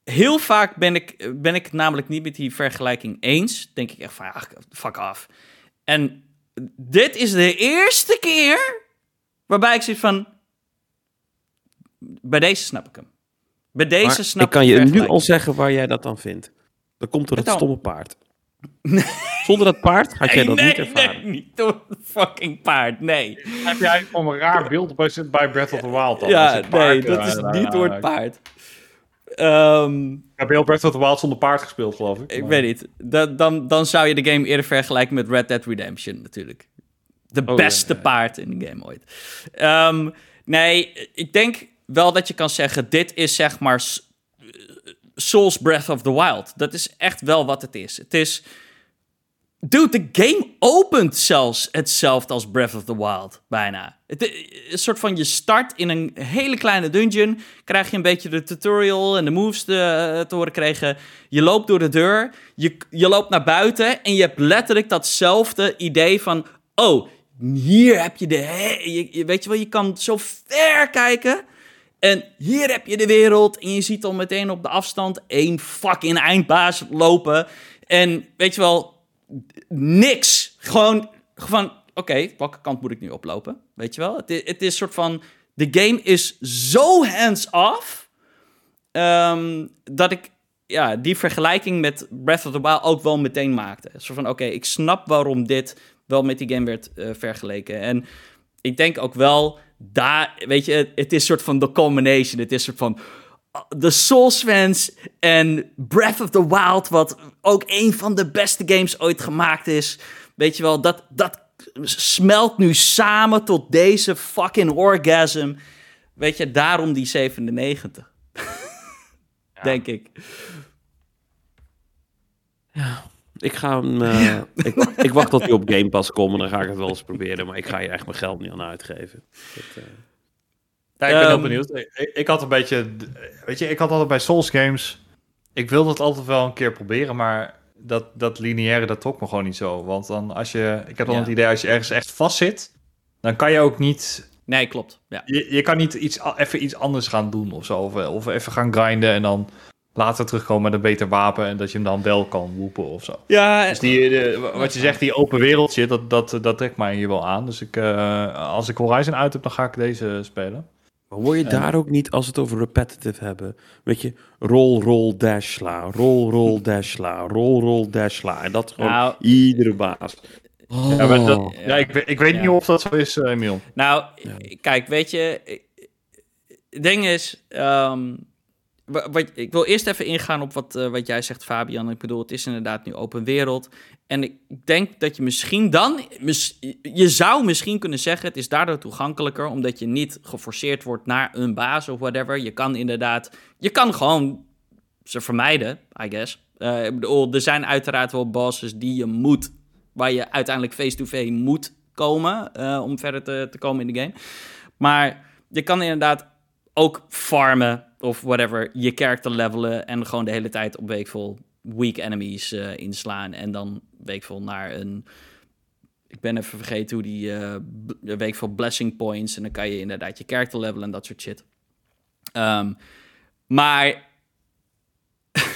heel vaak ben ik, ben ik het namelijk niet met die vergelijking eens. Denk ik echt van, ja, fuck af. En dit is de eerste keer waarbij ik zit van... Bij deze snap ik hem. Bij deze maar snap ik kan je nu al zeggen waar jij dat dan vindt. Dan komt er het stomme paard. Zonder dat paard had jij dat niet ervaren. Nee, niet door het fucking paard, nee. Heb jij gewoon een raar beeld bij Breath of the Wild dan? Ja, nee, dat is niet door het paard. Um, heel Breath of the Wild zonder paard gespeeld, geloof ik. Ik weet niet. dan, dan zou je de game eerder vergelijken met Red Dead Redemption, natuurlijk. De oh, beste paard in de game ooit. Um, nee, ik denk wel dat je kan zeggen: dit is zeg maar Souls Breath of the Wild. Dat is echt wel wat het is. Het is Dude, de game opent zelfs hetzelfde als Breath of the Wild, bijna. Het, een soort van, je start in een hele kleine dungeon, krijg je een beetje de tutorial en de moves te, te horen krijgen. Je loopt door de deur, je, je loopt naar buiten en je hebt letterlijk datzelfde idee van... Oh, hier heb je de... Je, weet je wel, je kan zo ver kijken... En hier heb je de wereld en je ziet al meteen op de afstand één fucking eindbaas lopen. En weet je wel, niks. Gewoon van, oké, welke kant moet ik nu oplopen? Weet je wel? Het, i- het is soort van, de game is zo hands-off, ehm, dat ik ja, die vergelijking met Breath of the Wild ook wel meteen maakte. Zo van, oké, ik snap waarom dit wel met die game werd eh, vergeleken. En ik denk ook wel, daar, weet je, het, het is soort van de combination. Het is soort van de Souls fans en Breath of the Wild, wat ook een van de beste games ooit gemaakt is. Weet je wel, dat, dat smelt nu samen tot deze fucking orgasm. Weet je, daarom die 97. Denk ik. Ik ga hem... eh, ik, ik wacht tot hij op Game Pass komt en dan ga ik het wel eens proberen. Maar ik ga hier echt mijn geld niet aan uitgeven. Dat, eh, Ja, ik ben heel Ehm, benieuwd. Ik, ik- had een beetje... Weet je, ik had altijd bij Souls games... Ik wilde het altijd wel een keer proberen, maar dat, dat lineaire, dat trok me gewoon niet zo. Want dan als je... Ik heb dan Ja. het idee, als je ergens echt vast zit, dan kan je ook niet... Nee, klopt. Ja. Je, je kan niet iets, even iets anders gaan doen of zo. Of, of even gaan grinden en dan later terugkomen met een beter wapen en dat je hem dan wel kan woepen of zo. Ja, Dus die, de- wat je zegt, die open wereld shit, dat, dat, dat trekt mij hier wel aan. Dus ik, eh, als ik Horizon uit heb, dan ga ik deze spelen. Maar word je daar ook niet, als we het over repetitive hebben, weet je, roll, roll, dash, sla, roll, roll, dash, sla, roll, roll, dash, sla. En dat gewoon Nou, iedere baas. Ja, maar dat, Oh. ja, ik, weet- ik weet Ja. niet of dat zo is, eh, Emiel. Nou, Ja. kijk, weet je, het ding is, ehm, ik wil eerst even ingaan op wat, eh, wat jij zegt, Fabian. Ik bedoel, het is inderdaad nu open wereld. En ik denk dat je misschien dan, je zou misschien kunnen zeggen, het is daardoor toegankelijker, omdat je niet geforceerd wordt naar een baas of whatever. Je kan inderdaad, je kan gewoon ze vermijden, I guess. Eh, ik bedoel, er zijn uiteraard wel bosses die je moet, waar je uiteindelijk face-to-face moet komen eh, om verder te, te komen in de game. Maar je kan inderdaad ook farmen of whatever, je character levelen en gewoon de hele tijd op weekvol weak enemies eh, inslaan en dan weekvol naar een... Ik ben even vergeten hoe die eh b- weekvol blessing points en dan kan je inderdaad je character levelen en dat soort shit. Ehm, maar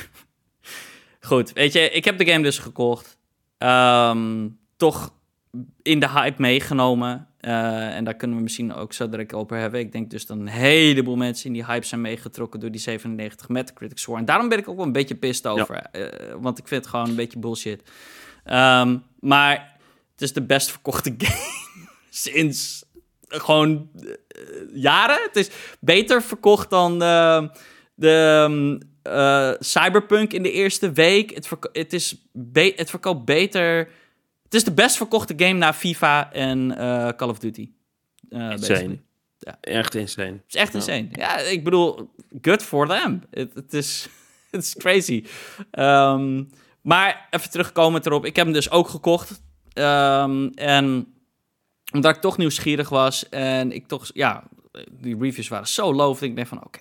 goed, weet je, ik heb de game dus gekocht. Ehm, toch in de hype meegenomen. Eh, en daar kunnen we misschien ook zo direct over hebben. Ik denk dus dat een heleboel mensen in die hype zijn meegetrokken door die 97 Metacritic score. En daarom ben ik ook wel een beetje pissed over. eh, want ik vind het gewoon een beetje bullshit. Ehm, maar het is de best verkochte game sinds gewoon eh, jaren. Het is beter verkocht dan eh, de ehm, eh, Cyberpunk in de eerste week. Het, verko- het, is het verkoopt beter. Het is de best verkochte game na FIFA en eh, Call of Duty. Eh, basically. Echt insane. Het is echt Ja. insane. Ja, ik bedoel, good for them. Het is het is crazy. Ehm, maar even terugkomend erop. Ik heb hem dus ook gekocht. Ehm, en omdat ik toch nieuwsgierig was en ik toch, ja, die reviews waren zo dat Ik denk van, oké,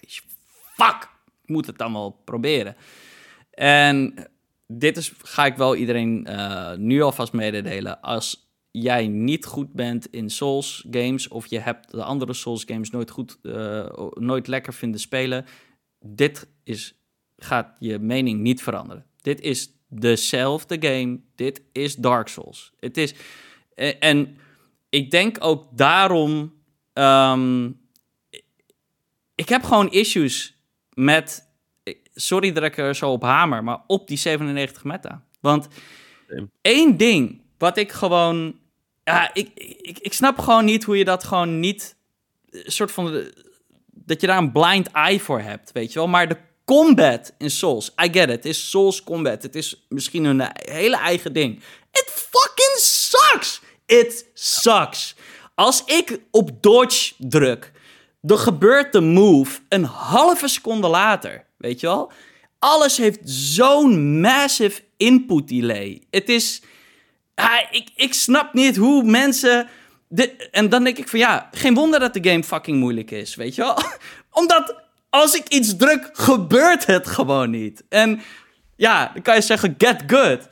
fuck, ik moet het dan wel proberen. En dit is, ga ik wel iedereen eh, nu alvast mededelen. Als jij niet goed bent in Souls games of je hebt de andere Souls games nooit goed, eh, nooit lekker vinden spelen, dit is, gaat je mening niet veranderen. Dit is dezelfde game. Dit is Dark Souls. Het is en, en ik denk ook daarom. ehm, ik heb gewoon issues met. Sorry dat ik er zo op hamer, maar op die 97 meta. Want één ding wat ik gewoon. Ja, ik, ik, ik snap gewoon niet hoe je dat gewoon niet. Een soort van. eh, Dat je daar een blind eye voor hebt, weet je wel. Maar de combat in Souls, I get it. Het is Souls combat. Het is misschien een hele eigen ding. It fucking sucks! It sucks. Als ik op dodge druk, dan gebeurt de move een halve seconde later. Weet je wel? Alles heeft zo'n massive input delay. Het is. Ah, ik, ik snap niet hoe mensen. De, en dan denk ik van ja, geen wonder dat de game fucking moeilijk is, weet je wel? Omdat als ik iets druk, gebeurt het gewoon niet. En ja, dan kan je zeggen get good.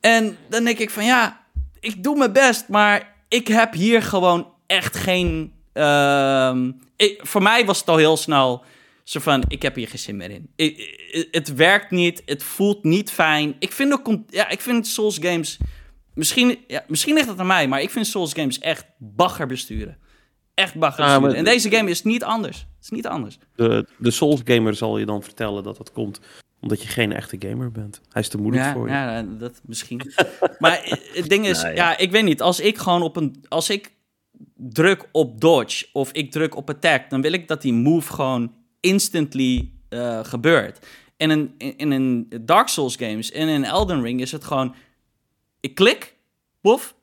En dan denk ik van ja, ik doe mijn best, maar ik heb hier gewoon echt geen. ehm, voor mij was het al heel snel zo van: ik heb hier geen zin meer in. Ik- het werkt niet, het voelt niet fijn. Ik vind ook, ja, ik vind Souls games misschien, ja, misschien ligt het aan mij, maar ik vind Souls games echt bagger besturen. Echt bagger besturen. maar- En deze game is niet anders. Het is niet anders. De, de Souls gamer zal je dan vertellen dat dat komt omdat je geen echte gamer bent. Hij is te moeilijk Ja, voor je. ja, dat misschien. maar het ding is, Nou ja. ja. ik weet niet. Als ik gewoon op een, als ik druk op dodge of ik druk op attack, dan wil ik dat die move gewoon instantly eh, gebeurt. En in, in, in Dark Souls games en in Elden Ring is het gewoon, ik klik, bof.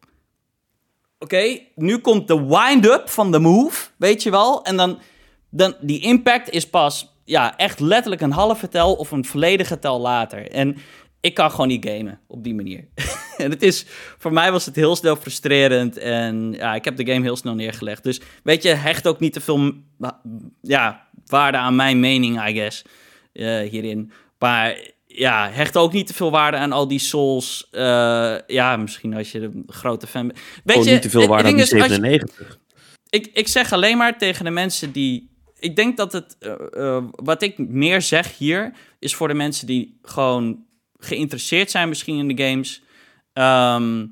Oké, nu komt de wind-up van de move, weet je wel. En dan, dan die impact is pas, ja, echt letterlijk een halve tel of een volledige tel later. En ik kan gewoon niet gamen op die manier. en het is, voor mij was het heel snel frustrerend. En ja, ik heb de game heel snel neergelegd. Dus weet je, hecht ook niet te veel ja, waarde aan mijn mening, I guess, eh, hierin. Maar ja, hecht ook niet te veel waarde aan al die souls. eh, ja, misschien als je een grote fan bent. Weet je, niet te veel waarde aan die is, als je- 97. ik, ik zeg alleen maar tegen de mensen die. Ik denk dat het. eh, wat ik meer zeg hier. is voor de mensen die gewoon geïnteresseerd zijn, misschien in de games. ehm,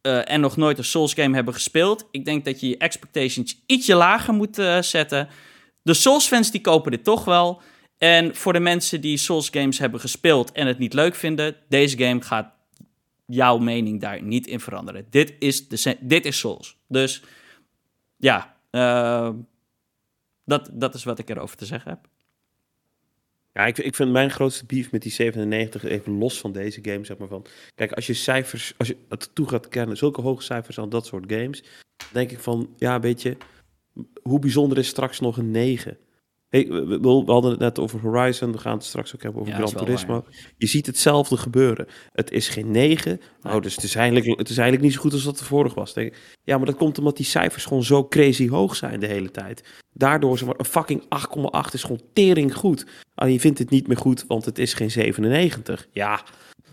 eh, en nog nooit een Souls game hebben gespeeld. Ik denk dat je je expectations ietsje lager moet zetten. De Souls fans die kopen dit toch wel. En voor de mensen die Souls games hebben gespeeld en het niet leuk vinden, deze game gaat jouw mening daar niet in veranderen. Dit is, de, dit is Souls. Dus ja, eh, dat, dat is wat ik erover te zeggen heb. Ja, ik, ik vind mijn grootste beef met die 97, even los van deze game, zeg maar van... Kijk, als je cijfers, als je het toe gaat kennen, zulke hoge cijfers aan dat soort games... denk ik van, ja, weet je, hoe bijzonder is straks nog een 9? Hey, we, we- hadden het net over Horizon, we gaan het straks ook hebben over Ja, Gran Turismo. Je ziet hetzelfde gebeuren. Het is geen 9, Nee. oh, dus het is, eigenlijk, het is eigenlijk niet zo goed als dat er vorig was. Denk Ja, maar dat komt omdat die cijfers gewoon zo crazy hoog zijn de hele tijd. Daardoor is een fucking 8,8 is gewoon tering goed. Alleen je vindt het niet meer goed, want het is geen 97. Ja,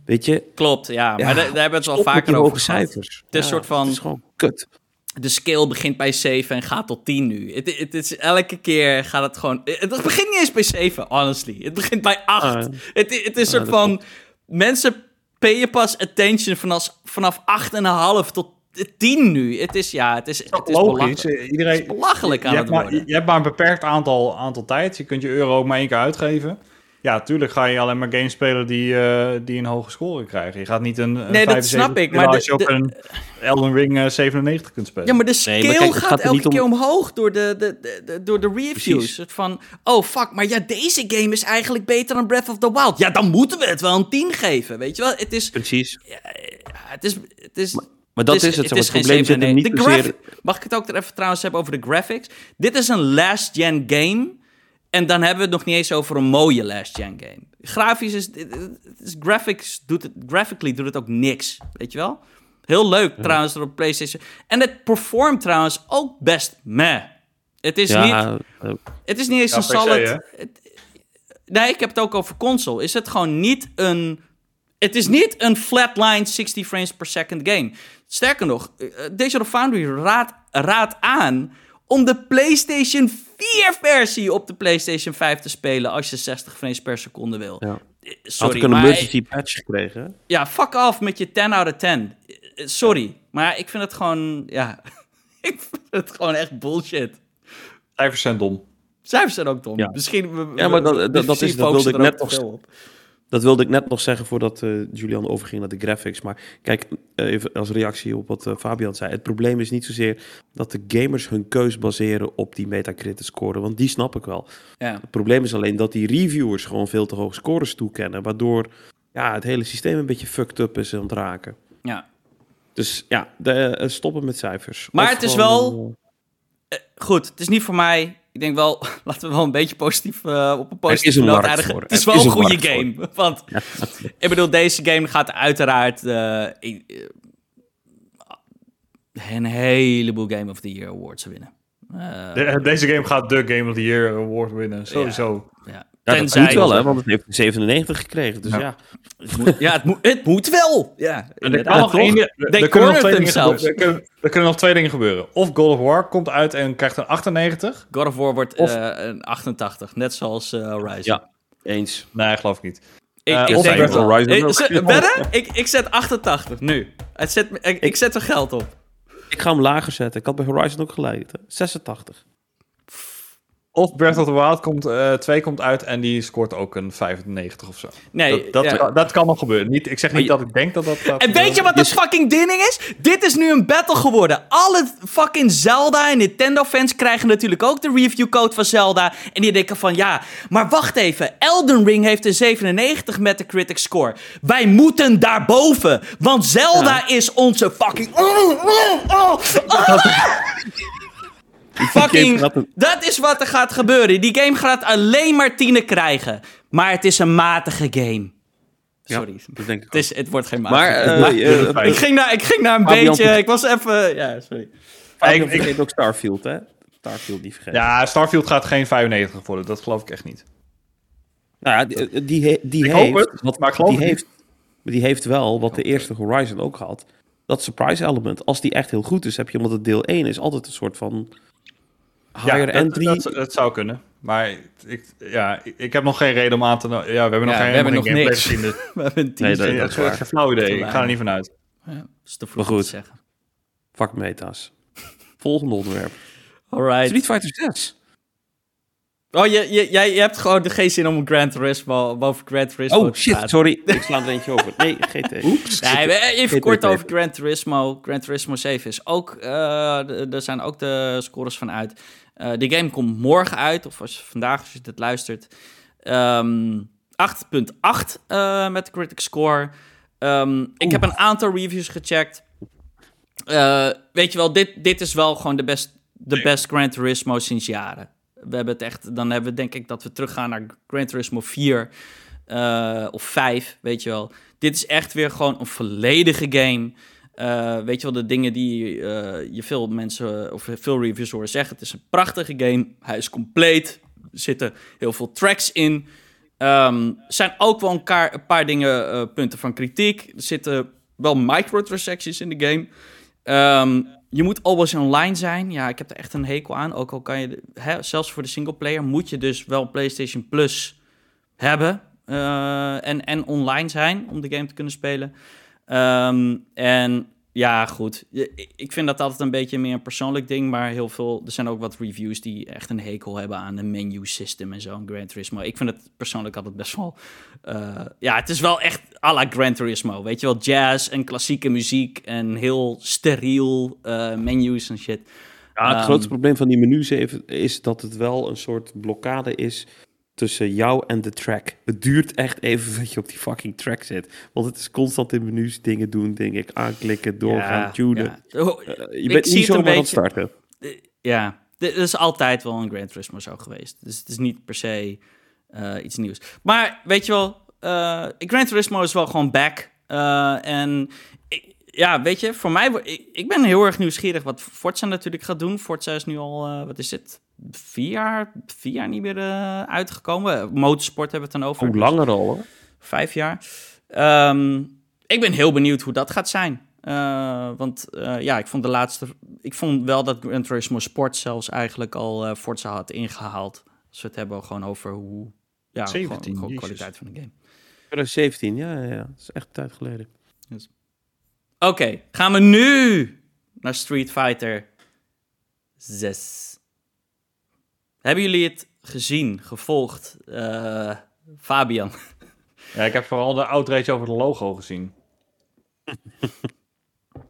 weet je. Klopt, ja. Maar Ja, daar, daar hebben we het met vaker over cijfers. Het is een soort van- Het is gewoon kut. De scale begint bij 7 en gaat tot 10 nu. Het, het is, elke keer gaat het gewoon... Het, het begint niet eens bij 7, honestly. Het begint bij 8. Ah, het, het is een Ah, soort van... Mensen payen pas attention vanaf, vanaf 8,5 tot 10 nu. Het is, ja, het is, het is Logisch. belachelijk. eh, Het Iedereen, is belachelijk aan je, het maar, worden. je hebt maar een beperkt aantal, aantal tijd. Je kunt je euro ook maar één keer uitgeven. Ja, tuurlijk ga je alleen maar games spelen die, eh, die een hoge score krijgen. Je gaat niet een, een Nee, dat 75 snap ik, maar als je ook een Elden Ring eh, 97 kunt spelen. Ja, maar de scale maar kijk, het gaat, gaat elke niet om- keer omhoog door de, de, de, de- door de reviews. Precies. Soort van, oh fuck, maar ja, deze game is eigenlijk beter dan Breath of the Wild. Ja, dan moeten we het wel een 10 geven, weet je wel? Het is, Precies. ja, het is, het is, Maar dat is, het. maar. Het geen probleem zit hem 97. niet De zozeer... Mag ik het ook er even trouwens hebben over de graphics? Dit is een last-gen game. En dan hebben we het nog niet eens over een mooie last-gen game. Grafisch is, het is graphics doet het, graphically doet het ook niks, weet je wel? Heel leuk trouwens op PlayStation. En het performt trouwens ook best meh. Het is, niet, eh, het is niet eens Ja, een se, solid... het- nee, ik heb het ook over console. Is het gewoon niet een... Het is niet een flatline 60 frames per second game. Sterker nog, eh, Digital Foundry raadt raadt aan om de PlayStation 4-versie op de PlayStation 5 te spelen als je 60 frames per seconde wil. ja. Eh, Had Sorry, ik een maar emergency patch gekregen? ja, fuck off met je 10 out of 10. Eh, Sorry, maar ik vind het gewoon, ja, ik vind het gewoon echt bullshit. Cijfers zijn dom. Cijfers zijn ook dom. Ja. Misschien, Ja, maar dat- dat- dat is- dat focussen wilde ik er net nog veel op. Dat wilde ik net nog zeggen voordat eh, Julian overging naar de graphics. Maar kijk, eh, even als reactie op wat eh, Fabian zei. Het probleem is niet zozeer dat de gamers hun keus baseren op die Metacritic score. Want die snap ik wel. Ja. Het probleem is alleen dat die reviewers gewoon veel te hoge scores toekennen. Waardoor ja, het hele systeem een beetje fucked up is aan het raken. ja. Dus ja, de, stoppen met cijfers. Maar Of het is gewoon, wel- Goed, het is niet voor mij. Ik denk wel, laten we wel een beetje positief eh, op een positieve is een noot eindigen. voor. Het is wel is een een goede voor. game. Want ik bedoel, deze game gaat uiteraard eh, eh, een heleboel Game of the Year awards winnen. De- deze game gaat de Game of the Year award winnen. Sowieso. ja. Ja, dat Tenzij- moet wel, hè, want het heeft een 97 gekregen. Dus Ja. ja, Het moet, ja, het moet, het moet wel. Ja, En er, kan nog één- er- kunnen nog twee dingen gebeuren. Er kunnen, er kunnen nog twee dingen gebeuren. Of God of War komt uit en krijgt een 98. God of War wordt Of- eh, een 88, net zoals eh Horizon. Ja. eens. Nee, geloof ik niet. Ik, ik of denk Breath wel. of Horizon Ik- ook. ze- wedden? Ik, ik zet 88, nu. Het zet, ik, ik zet er geld op. Ik ga hem lager zetten. Ik had bij Horizon ook gelijk. hè. 86. Of Breath of the Wild komt, eh 2 komt uit en die scoort ook een 95 of zo. Nee, dat, dat, ja. kan, dat kan nog gebeuren. Niet, ik zeg niet dat ik denk dat dat En weet je wat het fucking ding is? Dit is nu een battle geworden. Alle fucking Zelda en Nintendo fans krijgen natuurlijk ook de review code van Zelda. En die denken van ja, maar wacht even. Elden Ring heeft een 97 Metacritic score. Wij moeten daarboven. Want Zelda is onze fucking... Oh, oh, oh, Fucking, game gaat een- dat is wat er gaat gebeuren. Die game gaat alleen maar tienen krijgen. Maar het is een matige game. Sorry. Ja, dat denk ik Het, is, het wordt geen matige Maar game. eh, eh, Ik ging naar, ik ging naar een Fabian beetje. Ik was even. Ja, sorry. Fabian ik- ik- vergeet ook Starfield, hè? Starfield die vergeet. Ja, Starfield gaat geen 95 worden. Dat geloof ik echt niet. Nou ja, die, die, he- die Ik hoop heeft... het, wat, maar ik geloof die het heeft, die heeft wel, wat de eerste Horizon ook had... Dat surprise element. Als die echt heel goed is, heb je... omdat het deel 1 is altijd een soort van... Higher ja, dat, entry. Dat, dat zou kunnen. Maar ik, ja, ik, heb nog geen reden om aan te... Ja, we hebben nog Ja, geen, we hebben nog niks. gezien. Dus, We hebben een Nee, teaser. dat- dat is geen flauw idee. Ik ga er niet vanuit. Ja, dat is te vroeg om te goed. zeggen. Fuck meta's. Volgende onderwerp. Alright. Street Fighter 6. Oh, je, je, jij je hebt gewoon de geen zin om Grand Turismo boven Grand Turismo Oh te shit, praten. sorry. Ik sla er eentje over. Nee, GT. Oeps. Nee, even GT kort over Gran Turismo. Gran Turismo 7 is ook... eh, er zijn ook de scores van uit. Eh de game komt morgen uit, of als je vandaag als je dit luistert. Ehm 8.8 eh, met de critic score. Ehm, ik heb een aantal reviews gecheckt. Eh, weet je wel, dit, dit is wel gewoon de best, de best Gran Turismo sinds jaren. We hebben het echt, dan hebben we denk ik dat we teruggaan naar Gran Turismo 4 eh, of 5, weet je wel. Dit is echt weer gewoon een volledige game. Eh, weet je wel, de dingen die eh, je veel mensen of veel reviews horen zeggen. Het is een prachtige game. Hij is compleet. Er zitten heel veel tracks in. Ehm, er zijn ook wel een, paar dingen, eh, punten van kritiek. Er zitten wel microtransactions in de game. Ehm, je moet always online zijn. Ja, ik heb er echt een hekel aan. Ook al kan je, hè, zelfs voor de singleplayer, moet je dus wel PlayStation Plus hebben. en, en online zijn om de game te kunnen spelen. Ehm, en ja, goed. Ik- vind dat altijd een beetje meer een persoonlijk ding. Maar heel veel. Er zijn ook wat reviews die echt een hekel hebben aan de menu system en zo. in Gran Turismo. Ik vind het persoonlijk altijd best wel. eh, ja, het is wel echt à la Gran Turismo. Weet je wel, jazz en klassieke muziek. En heel steriel eh, menus en shit. Ja, het Ehm, grootste probleem van die menus even is dat het wel een soort blokkade is tussen jou en de track. Het duurt echt even dat je op die fucking track zit. Want het is constant in menus dingen doen, denk ik. Aanklikken, doorgaan, Ja, tunen. ja. Oh, Eh, je Ik bent niet zomaar aan het starten. Eh, ja, dit is altijd wel een Gran Turismo zo geweest. Dus het is niet per se eh, iets nieuws. Maar weet je wel, eh Gran Turismo is wel gewoon back. En ik- ja, weet je, voor mij, ik, ik ben heel erg nieuwsgierig wat Forza natuurlijk gaat doen. Forza is nu al, wat is het, vier jaar, vier jaar niet meer eh, uitgekomen. Motorsport hebben we het dan over. Hoe dus- langer al, hoor. Vijf jaar. Ehm, ik ben heel benieuwd hoe dat gaat zijn. Eh, want eh, ja, ik vond de laatste. Ik vond wel dat Gran Turismo Sport zelfs eigenlijk al Forza had ingehaald. Als we het hebben gewoon over hoe. Ja, 17, gewoon, kwaliteit van de game. 2017, ja, ja, ja. Dat is echt een tijd geleden. Oké, gaan we nu naar Street Fighter 6. Hebben jullie het gezien, gevolgd? Eh, Fabian. Ja, ik heb vooral de outrage over het logo gezien.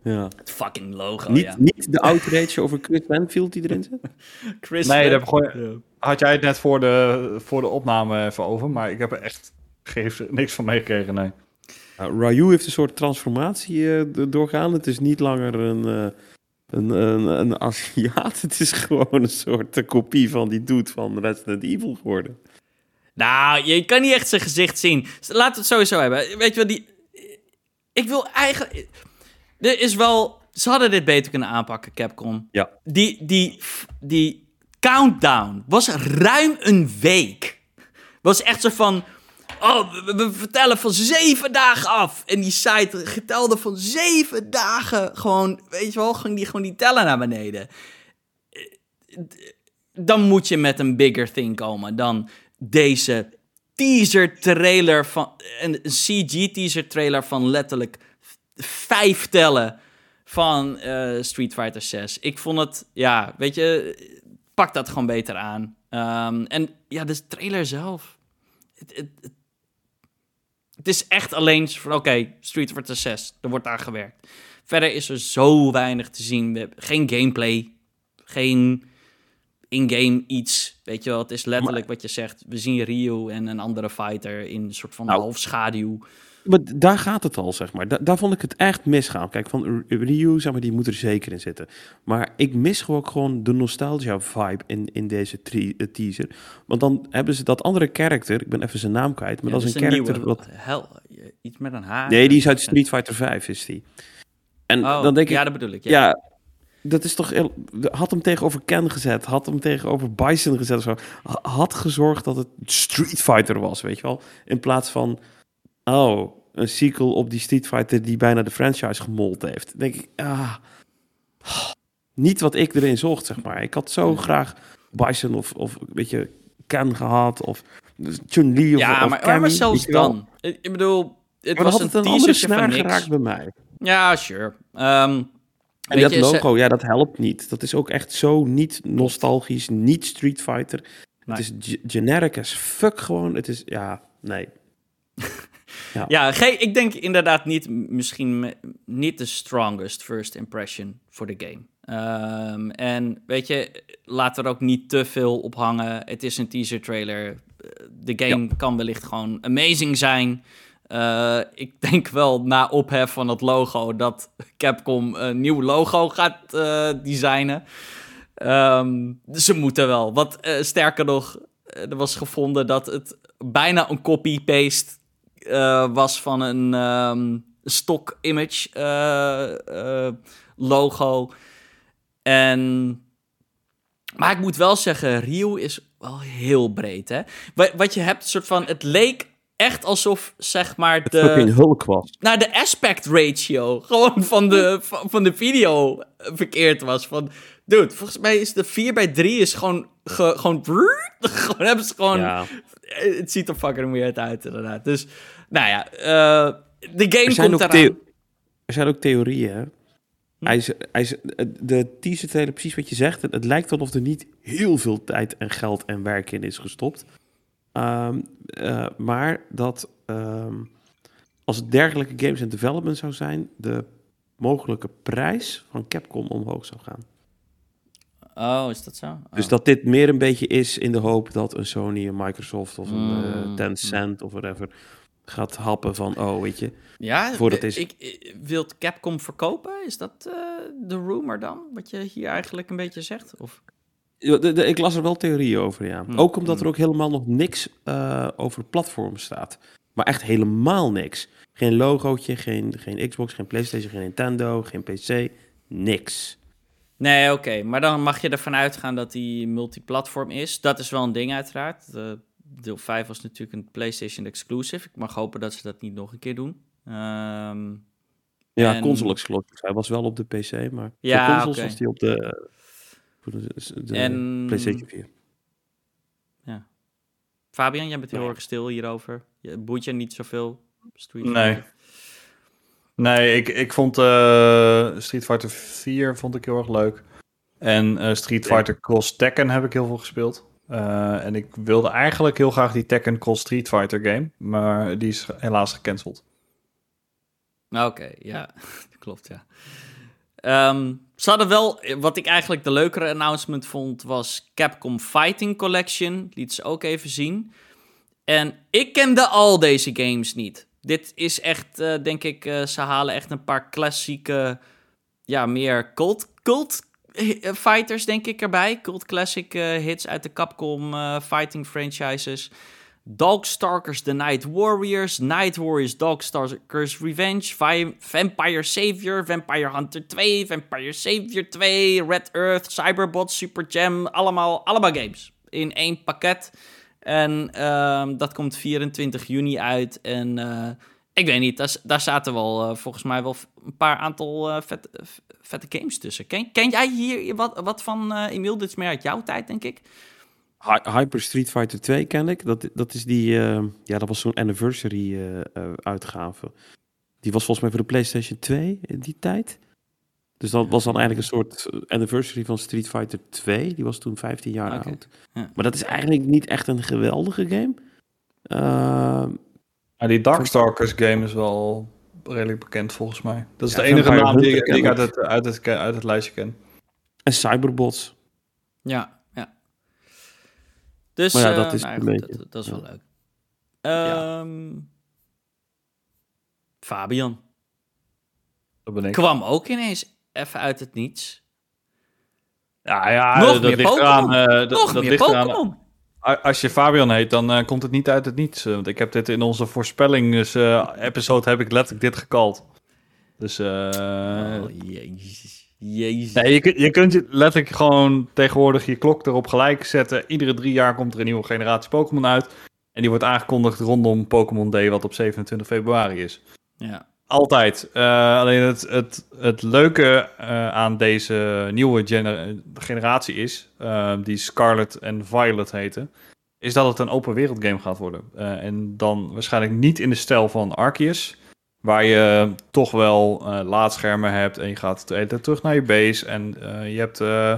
Ja. Het fucking logo, niet, ja. niet de outrage over Chris Banfield die erin zit. Chris Nee, daar gewoon- Had jij het net voor de, voor de opname even over, maar ik heb er echt geen, niks van meegekregen, nee. Ryu heeft een soort transformatie eh, do- doorgaan. Het is niet langer een, eh, een, een, een Aziat. Het is gewoon een soort kopie van die dude van Resident Evil geworden. Nou, je kan niet echt zijn gezicht zien. Laten we het sowieso hebben. Weet je wel, die... Ik wil eigenlijk... Er is wel... Ze hadden dit beter kunnen aanpakken, Capcom. Ja. Die, die, die countdown was ruim een week. Was echt zo van... Oh, we, vertellen van zeven dagen af. En die site getelde van zeven dagen gewoon... Weet je wel, ging die gewoon die tellen naar beneden. Dan moet je met een bigger thing komen dan deze teaser trailer van. Een CG teaser trailer van letterlijk vijf tellen van eh, Street Fighter 6. Ik vond het, ja, weet je, pak dat gewoon beter aan. Ehm, en ja, de trailer zelf. Het, het, het is echt alleen van, oké, Street Fighter 6, er wordt daar gewerkt. Verder is er zo weinig te zien. We hebben geen gameplay, geen in-game iets. Weet je wel, het is letterlijk wat je zegt. We zien Ryu en een andere fighter in een soort van Nou. half schaduw. Maar daar gaat het al, zeg maar. Da- daar vond ik het echt misgaan. Kijk, van Ryu, zeg maar, die moet er zeker in zitten. Maar ik mis gewoon, ook gewoon de nostalgia-vibe in, in deze eh, teaser. Want dan hebben ze dat andere karakter, ik ben even zijn naam kwijt, maar Ja, dat is een karakter wat... Hel, iets met een H. Nee, die is uit Street Fighter 5, is die. En Oh, dan denk ik, ja, ja, dat bedoel ik. Ja. Dat is toch... Had hem tegenover Ken gezet, had hem tegenover Bison gezet of zo. Ha- Had gezorgd dat het Street Fighter was, weet je wel. In plaats van, oh, een sequel op die Street Fighter die bijna de franchise gemold heeft. Dan denk ik, ah, niet wat ik erin zocht, zeg maar. Ik had zo graag Bison of, of weet je, Ken gehad of Chun-Li of, ja, of maar, Cammy, maar zelfs dan. Ik bedoel, het Maar was een het een andere snaar geraakt bij mij. Ja, sure. Ehm, En weet dat je, ze- logo, ja, dat helpt niet. Dat is ook echt zo niet nostalgisch, niet Street Fighter. Nee. Het is ge- generic as fuck gewoon. Het is, ja, nee. Ja, ge- ik denk inderdaad niet, misschien niet de strongest first impression voor de game. Ehm, en weet je, laat er ook niet te veel op hangen. Het is een teaser trailer. Eh, De game kan wellicht gewoon amazing zijn. Eh, ik denk wel na ophef van het logo dat Capcom een nieuw logo gaat eh, designen. Ehm, ze moeten wel. Wat eh, sterker nog, er was gevonden dat het bijna een copy-paste was van een ehm stock image logo. En maar ik moet wel zeggen, Ryu is wel heel breed, hè? Wa- Wat je hebt, soort van, het leek echt alsof, zeg maar, Het de fucking Hulk was. naar de aspect ratio gewoon van de, van de video verkeerd was. Van, dude, volgens mij is de 4 bij 3 is gewoon, ge- gewoon, gewoon hebben ze gewoon, Ja. het ziet er fucking weird uit inderdaad. Dus, nou ja, eh, de game Er zijn, komt ook eraan. er zijn ook theorieën, hè? Hij is, hij is, de teaser trailer, precies wat je zegt. Het, het lijkt alsof er niet heel veel tijd en geld en werk in is gestopt. Ehm, eh, maar dat ehm, als het dergelijke games in development zou zijn, de mogelijke prijs van Capcom omhoog zou gaan. Oh, is dat zo? Oh. Dus dat dit meer een beetje is in de hoop dat een Sony, een Microsoft of een eh, Mm, Tencent of whatever gaat happen van, oh, weet je. Ja, Voordat eh, is- ik, ik, wilt Capcom verkopen? Is dat de rumor dan? Wat je hier eigenlijk een beetje zegt? Of? Ja, de- de- ik las er wel theorieën over, ja. Hm, Ook omdat er ook helemaal nog niks eh, over platforms staat. Maar echt helemaal niks. Geen logootje, geen, geen Xbox, geen PlayStation, geen Nintendo, geen PC. Niks. Nee, oké. Maar dan mag je ervan uitgaan dat die multiplatform is. Dat is wel een ding uiteraard. De, deel 5 was natuurlijk een PlayStation exclusive. Ik mag hopen dat ze dat niet nog een keer doen. Ehm, Ja, En- console exclusive. Hij was wel op de PC, maar Ja, consoles was hij op de, voor de, de En- PlayStation 4. Fabian, jij bent heel Nee. erg stil hierover. Je, boeit je niet zoveel? Street Nee. Fighter? Nee, ik, ik vond eh, Street Fighter 4 vond ik heel erg leuk. En eh, Street Ja. Fighter Cross Tekken heb ik heel veel gespeeld. Eh, en ik wilde eigenlijk heel graag die Tekken Cross Street Fighter game. Maar die is helaas gecanceld. Oké, ja, klopt, ja. Ehm, ze hadden wel, wat ik eigenlijk de leukere announcement vond, was Capcom Fighting Collection. Liet ze ook even zien. En ik kende al deze games niet. Dit is echt, eh, denk ik, eh, ze halen echt een paar klassieke, ja, meer cult, cult eh, fighters, denk ik, erbij. Cult classic hits uit de Capcom fighting franchises. Dogstalkers The Night Warriors, Night Warriors Dogstalkers Revenge, Vi- Vampire Savior, Vampire Hunter 2, Vampire Savior 2, Red Earth, Cyberbot, Super Jam, allemaal, allemaal games in één pakket. En ehm, dat komt 24 juni uit en eh, ik weet niet, daar, zaten wel eh, volgens mij wel een paar aantal eh, vet, vette games tussen. Ken, ken jij hier wat, wat van, eh Emiel? Dit meer uit jouw tijd, denk ik. Hy- Hyper Street Fighter 2 ken ik. Dat, dat is die, eh, ja, dat was zo'n anniversary eh, eh, uitgave. Die was volgens mij voor de PlayStation 2 in die tijd. Dus dat was dan eigenlijk een soort anniversary van Street Fighter 2. Die was toen 15 jaar oud. Ja. Maar dat is eigenlijk niet echt een geweldige game. Ehm, Ja, die Darkstalkers game is wel redelijk bekend volgens mij. Dat is Ja, de enige naam die, ik- die ik ken uit het, uit, het, uit het lijstje ken. en Cyberbots. Ja. Dus Maar ja, eh, dat is nou een goed, beetje- dat, dat is wel leuk. Ehm, Fabian Dat ben ik. kwam ook ineens even uit het niets. Ja, ja Nog dat meer ligt Pokémon. eraan. eh, dat, Nog dat meer ligt eraan- Als je Fabian heet, dan eh, komt het niet uit het niets. want ik heb dit in onze voorspellings-episode heb ik letterlijk dit gekald. Dus eh, oh, jezus. Jezus. nee, je, je kunt je letterlijk gewoon tegenwoordig je klok erop gelijk zetten. Iedere drie jaar komt er een nieuwe generatie Pokémon uit. En die wordt aangekondigd rondom Pokémon Day, wat op 27 februari is. Ja. Altijd. Eh, alleen het, het, het leuke eh, aan deze nieuwe gener- generatie is, eh, die Scarlet en Violet heten, is dat het een open wereld game gaat worden. En dan waarschijnlijk niet in de stijl van Arceus, waar je toch wel eh, laadschermen hebt en je gaat terug naar je base en eh, je hebt... eh,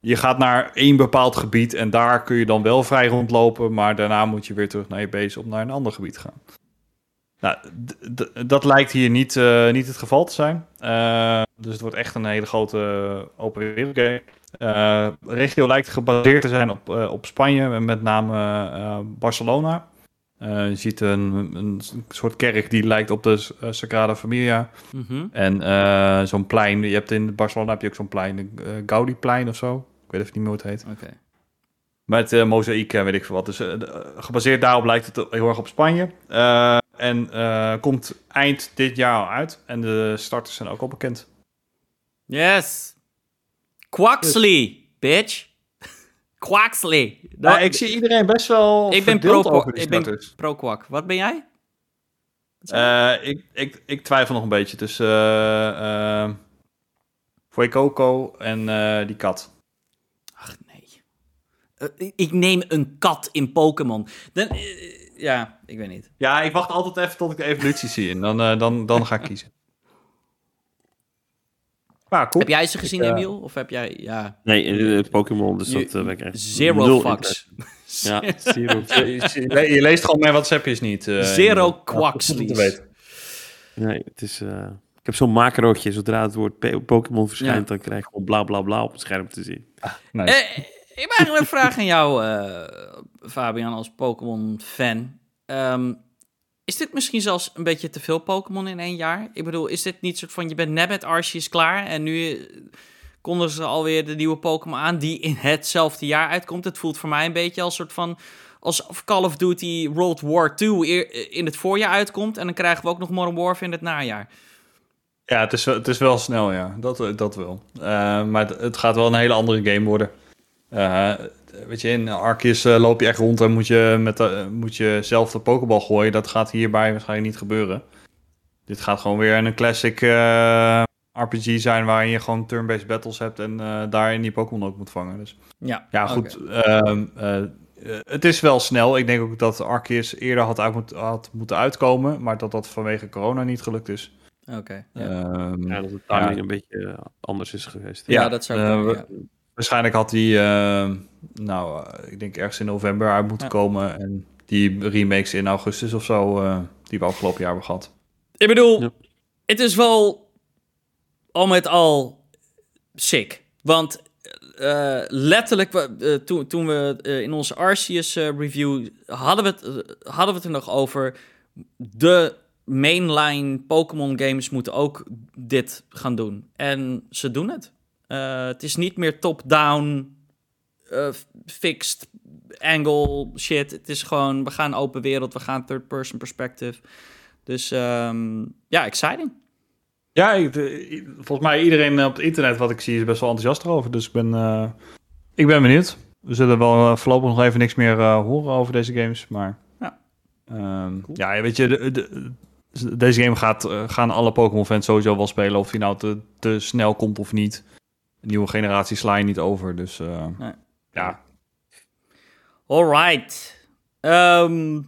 je gaat naar één bepaald gebied en daar kun je dan wel vrij rondlopen, maar daarna moet je weer terug naar je base om naar een ander gebied te gaan. Nou, dat lijkt hier niet, niet het geval te zijn. Dus het wordt echt een hele grote open wereld game. De regio lijkt gebaseerd te zijn op, op Spanje, met name Barcelona. Eh, je ziet een, een soort kerk die lijkt op de eh, Sagrada Familia. Mhm. En eh, zo'n plein, je hebt in Barcelona heb je ook zo'n plein, uh, Gaudi-plein of zo. Ik weet even niet meer hoe het heet. Met eh mozaïek en weet ik veel wat. Dus gebaseerd daarop lijkt het heel erg op Spanje. En komt eind dit jaar al uit. En de starters zijn ook al bekend. Yes. Quaxley, bitch. Quaxley. Nou, ik zie iedereen best wel ik ben pro, over die ik ben starters. pro kwak. Wat ben jij? Eh, ik, ik, ik twijfel nog een beetje tussen uh, Fuecoco en die kat. Ach nee. Ik neem een kat in Pokémon. Dan, ja, ik weet niet. Ja, ik wacht altijd even tot ik de evolutie zie en dan, uh, dan, dan ga ik kiezen. Ah, cool. Heb jij ze gezien, ik, Emiel? Of heb jij, ja... Nee, uh, Pokémon, dus dat uh, echt Zero fucks. ja, zero je, je, leest gewoon mijn WhatsAppjes niet. Uh, zero kwakslies. Nee, het is... Uh, ik heb zo'n macrootje, zodra het woord Pokémon verschijnt, ja. dan krijg je gewoon bla bla bla op het scherm te zien. Ah, nice. uh, ik heb eigenlijk een vraag aan jou, uh, Fabian, als Pokémon-fan. Um, is dit misschien zelfs een beetje te veel Pokémon in één jaar? Ik bedoel, is dit niet soort van, je bent net met Arceus klaar en nu konden ze alweer de nieuwe Pokémon aan die in hetzelfde jaar uitkomt. Het voelt voor mij een beetje als soort van, alsof Call of Duty World War II in het voorjaar uitkomt en dan krijgen we ook nog Modern Warfare in het najaar. Ja, het is, het is wel snel, ja. Dat, dat wel. Maar het, het, gaat wel een hele andere game worden. Uh, weet je, in Arceus uh, loop je echt rond en moet je, met de, moet je zelf de Pokéball gooien. Dat gaat hierbij waarschijnlijk niet gebeuren. Dit gaat gewoon weer een classic uh, RPG zijn waarin je gewoon turn-based battles hebt en uh, daarin die Pokémon ook moet vangen. Dus ja, ja goed. Okay. het is wel snel. Ik denk ook dat Arceus eerder had, uit moet, had moeten uitkomen, maar dat dat vanwege corona niet gelukt is. Oké. Okay, ja. Um, ja, dat de timing ja. een beetje anders is geweest. Ja, ja dat zou kunnen, ja. Waarschijnlijk had die, uh, nou, uh, ik denk ergens in november uit moeten komen. En die remakes in augustus of zo, uh, die we afgelopen jaar hebben gehad. Ik bedoel, het is wel al met al sick. Want uh, letterlijk, uh, toen, toen we uh, in onze Arceus review hadden we, het, hadden we het er nog over. De mainline Pokémon games moeten ook dit gaan doen. En ze doen het. Uh, het is niet meer top-down, uh, fixed angle shit. Het is gewoon, we gaan open wereld, we gaan third-person perspective. Dus um, ja, exciting. Ja, ik, volgens mij iedereen op het internet wat ik zie is best wel enthousiast erover. Dus ik ben, uh, ik ben benieuwd. We zullen wel voorlopig nog even niks meer horen over deze games. Maar ja, um, cool. ja weet je, de, de, deze game gaat, gaan alle Pokémon-fans sowieso wel spelen. Of die nou te, te snel komt of niet nieuwe generatie sla je niet over. Dus uh, nee. Ja. Alright. Ehm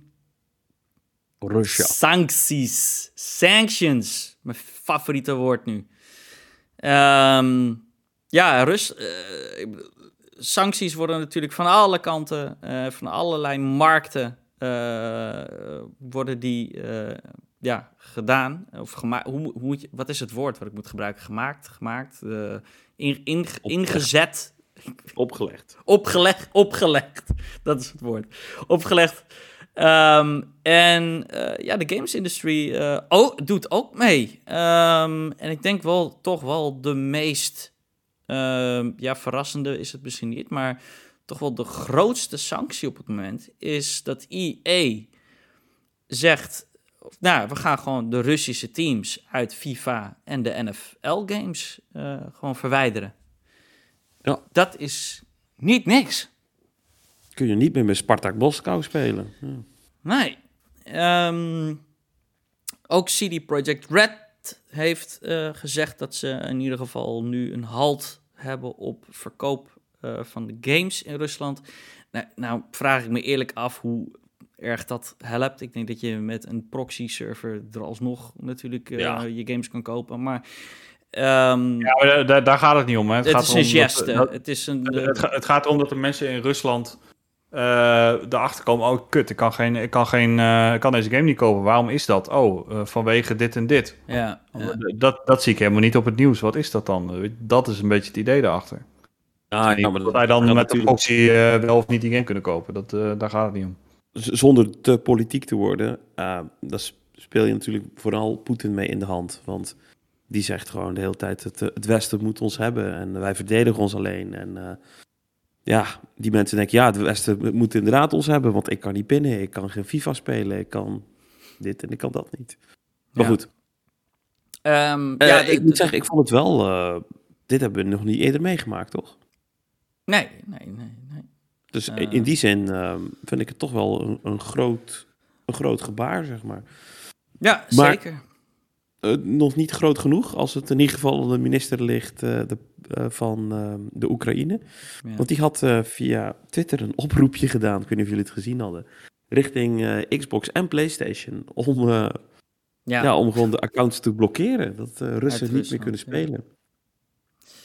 Russia. Sancties. Sanctions. Mijn favoriete woord nu. Ehm, ja, Rus, eh, sancties worden natuurlijk van alle kanten, eh, van allerlei markten, eh, worden die ja, gedaan. Of gemaakt. Hoe, hoe moet je, wat is het woord wat ik moet gebruiken? Gemaakt, gemaakt, in, in, ingezet, Opgelegd. opgelegd, opgelegd. Dat is het woord. Opgelegd. Ehm, en eh, ja, de games industry eh, doet ook mee. Ehm, en ik denk wel toch wel de meest ehm, ja, verrassende is het misschien niet, maar toch wel de grootste sanctie op het moment is dat EA zegt, nou, we gaan gewoon de Russische teams uit FIFA en de NFL games eh, gewoon verwijderen. Ja. Dat is niet niks. Kun je niet meer met Spartak Moskou spelen. Ja. Nee. Ehm, ook CD Projekt Red heeft eh, gezegd dat ze in ieder geval nu een halt hebben op verkoop eh, van de games in Rusland. Nou, nou vraag ik me eerlijk af hoe erg dat helpt. Ik denk dat je met een proxy-server er alsnog natuurlijk eh, Ja. je games kan kopen. Maar ehm, Ja, maar daar- daar, daar gaat het niet om. Hè. Het, het gaat is een erom dat- geste. dat- het is een... het, het gaat erom dat de mensen in Rusland eh erachter komen. Oh, kut, ik kan, geen, ik, kan geen, eh, ik kan deze game niet kopen. Waarom is dat? Oh, eh, vanwege dit en dit. ja, ja. Dat, dat zie ik helemaal niet op het nieuws. Wat is dat dan? Dat is een beetje het idee daarachter. Ja, Niet ja, maar dat wij dan met de eh, wel of niet die game kunnen kopen. Dat, eh, daar gaat het niet om. zonder te politiek te worden, eh dan s- speel je natuurlijk vooral Poetin mee in de hand. Want die zegt gewoon de hele tijd, het, eh, het Westen moet ons hebben en wij verdedigen ons alleen. En eh, ja, die mensen denken, ja, het Westen moet inderdaad ons hebben, want ik kan niet pinnen, ik kan geen FIFA spelen, ik kan dit en ik kan dat niet. Maar Ja. goed, Ehm, Eh, ja, ik moet zeggen, ik vond het wel, dit hebben we nog niet eerder meegemaakt, toch? Nee, nee, nee, nee. Dus in die zin ehm, vind ik het toch wel een, een, groot, een groot gebaar, zeg maar. Ja, Maar- zeker. Eh, nog niet groot genoeg als het in ieder geval de minister ligt eh, de, eh, van eh, de Oekraïne. Ja. Want die had via Twitter een oproepje gedaan, ik weet niet of jullie het gezien hadden, richting Xbox en PlayStation om, ja. Ja, om gewoon de accounts te blokkeren. Dat Russen niet meer kunnen ja. spelen.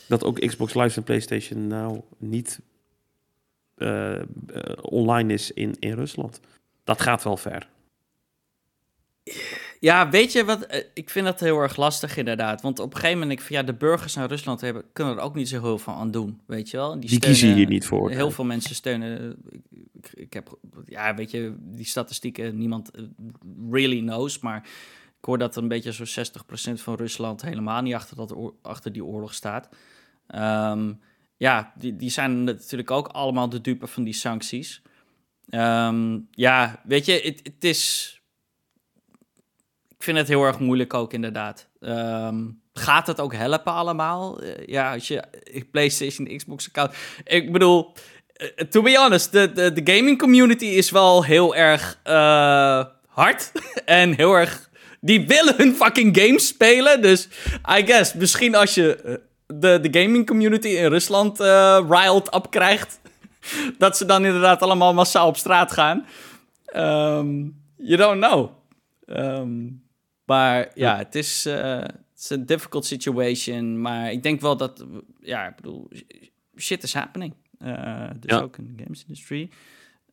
Dat ook Xbox Live en PlayStation nou niet online is in, in Rusland. Dat gaat wel ver. Ja, weet je wat? eh, Ik vind dat heel erg lastig inderdaad. Want op een gegeven moment, denk ik van ja, de burgers naar Rusland hebben, kunnen er ook niet zo heel veel aan doen. Weet je wel? Die kiezen hier niet voor. Heel veel mensen steunen. Ik, heb, ja, weet je, die statistieken, niemand eh, really knows. Maar ik hoor dat een beetje zo'n 60% van Rusland helemaal niet achter, dat, achter die oorlog staat. Ehm, ja, die, die zijn natuurlijk ook allemaal de dupe van die sancties. Ehm, ja, weet je, het het is. Ik vind het heel erg moeilijk ook, inderdaad. Ehm, gaat het ook helpen allemaal? Eh, ja, als je PlayStation, Xbox account. Ik bedoel, eh, to be honest, de, de, gaming community is wel heel erg eh, hard. en heel erg. Die willen hun fucking games spelen. Dus I guess, misschien als je de, de gaming community in Rusland riled up krijgt. dat ze dan inderdaad allemaal massaal op straat gaan. Ehm, you don't know. Ehm, maar ja, het is, eh, het is een difficult situation. Maar ik denk wel dat, ja, ik bedoel, shit is happening. Eh, dus Ja. ook in de games industry.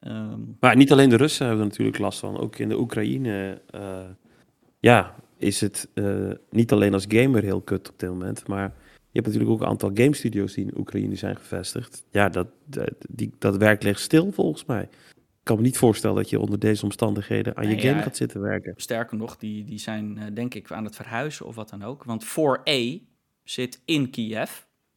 Ehm, Maar niet alleen de Russen hebben er natuurlijk last van. Ook in de Oekraïne eh, ja, is het niet alleen als gamer heel kut op dit moment. Maar je hebt natuurlijk ook een aantal game studios die in Oekraïne zijn gevestigd. Ja, dat, dat, die, dat werk ligt stil volgens mij. Ik kan me niet voorstellen dat je onder deze omstandigheden aan je game ja. gaat zitten werken. sterker nog, die, die zijn eh, denk ik aan het verhuizen of wat dan ook. Want 4A zit in Kiev.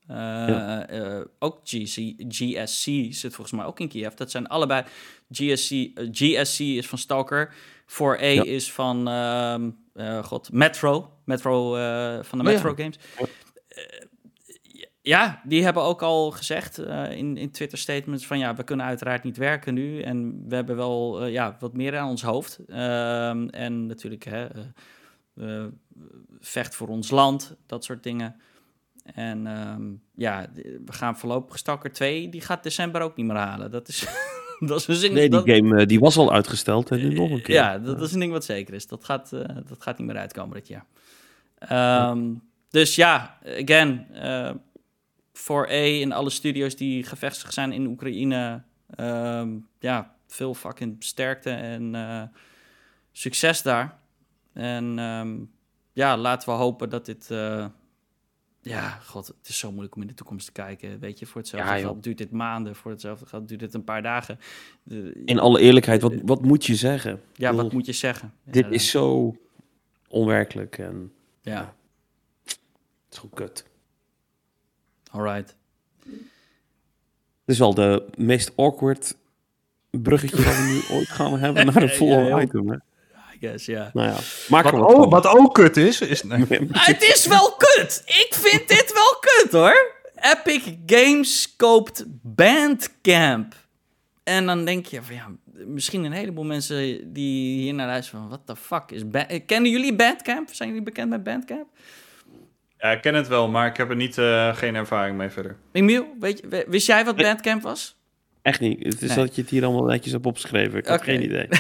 Eh, Ja. eh, ook GC, GSC zit volgens mij ook in Kiev. Dat zijn allebei... GSC, GSC is van Stalker. 4A Ja. is van... ehm, eh, God, Metro. Metro van de Oh. Metro Games. Ja. Die hebben ook al gezegd eh, in, in Twitter-statements van ja, we kunnen uiteraard niet werken nu en we hebben wel eh, ja, wat meer aan ons hoofd. Ehm, en natuurlijk hè, eh, vecht voor ons land, dat soort dingen. En ehm, ja, we gaan voorlopig Stalker 2, die gaat december ook niet meer halen. Dat is, dat is een zin, Nee, die dat- game die was al uitgesteld en nu nog een keer. Ja, dat is een ding wat zeker is. Dat gaat, dat gaat niet meer uitkomen dit jaar. Ehm, Dus ja, again, eh, voor A en alle studio's die gevestigd zijn in Oekraïne, ehm, ja, veel fucking sterkte en eh, succes daar. En ehm, ja, laten we hopen dat dit. eh, ja, god, het is zo moeilijk om in de toekomst te kijken. Weet je, voor hetzelfde Ja, geld duurt dit maanden, voor hetzelfde geld duurt dit een paar dagen. De- In alle eerlijkheid, wat, wat moet je zeggen? ja, wat moet je zeggen? Dit is zo onwerkelijk en Ja, het is gewoon kut. Alright. Dit is wel de meest awkward bruggetje dat we nu ooit gaan hebben naar Ja, heel- item. Hè? I guess, ja. Nou ja, maak er Wat, wat ook, wat ook kut is, is... nee. Ah, het is wel kut. Ik vind dit wel kut, hoor. Epic Games koopt Bandcamp. En dan denk je van ja, misschien een heleboel mensen die hier naar luisteren van what the fuck is Ba- eh, Kennen jullie Bandcamp? Zijn jullie bekend met Bandcamp? Ja, ik ken het wel, maar ik heb er niet, eh, geen ervaring mee verder. Emiel, weet je, wist jij wat Bandcamp was? Echt niet. Het is Nee. dat je het hier allemaal netjes hebt opgeschreven. Ik had Oké. geen idee.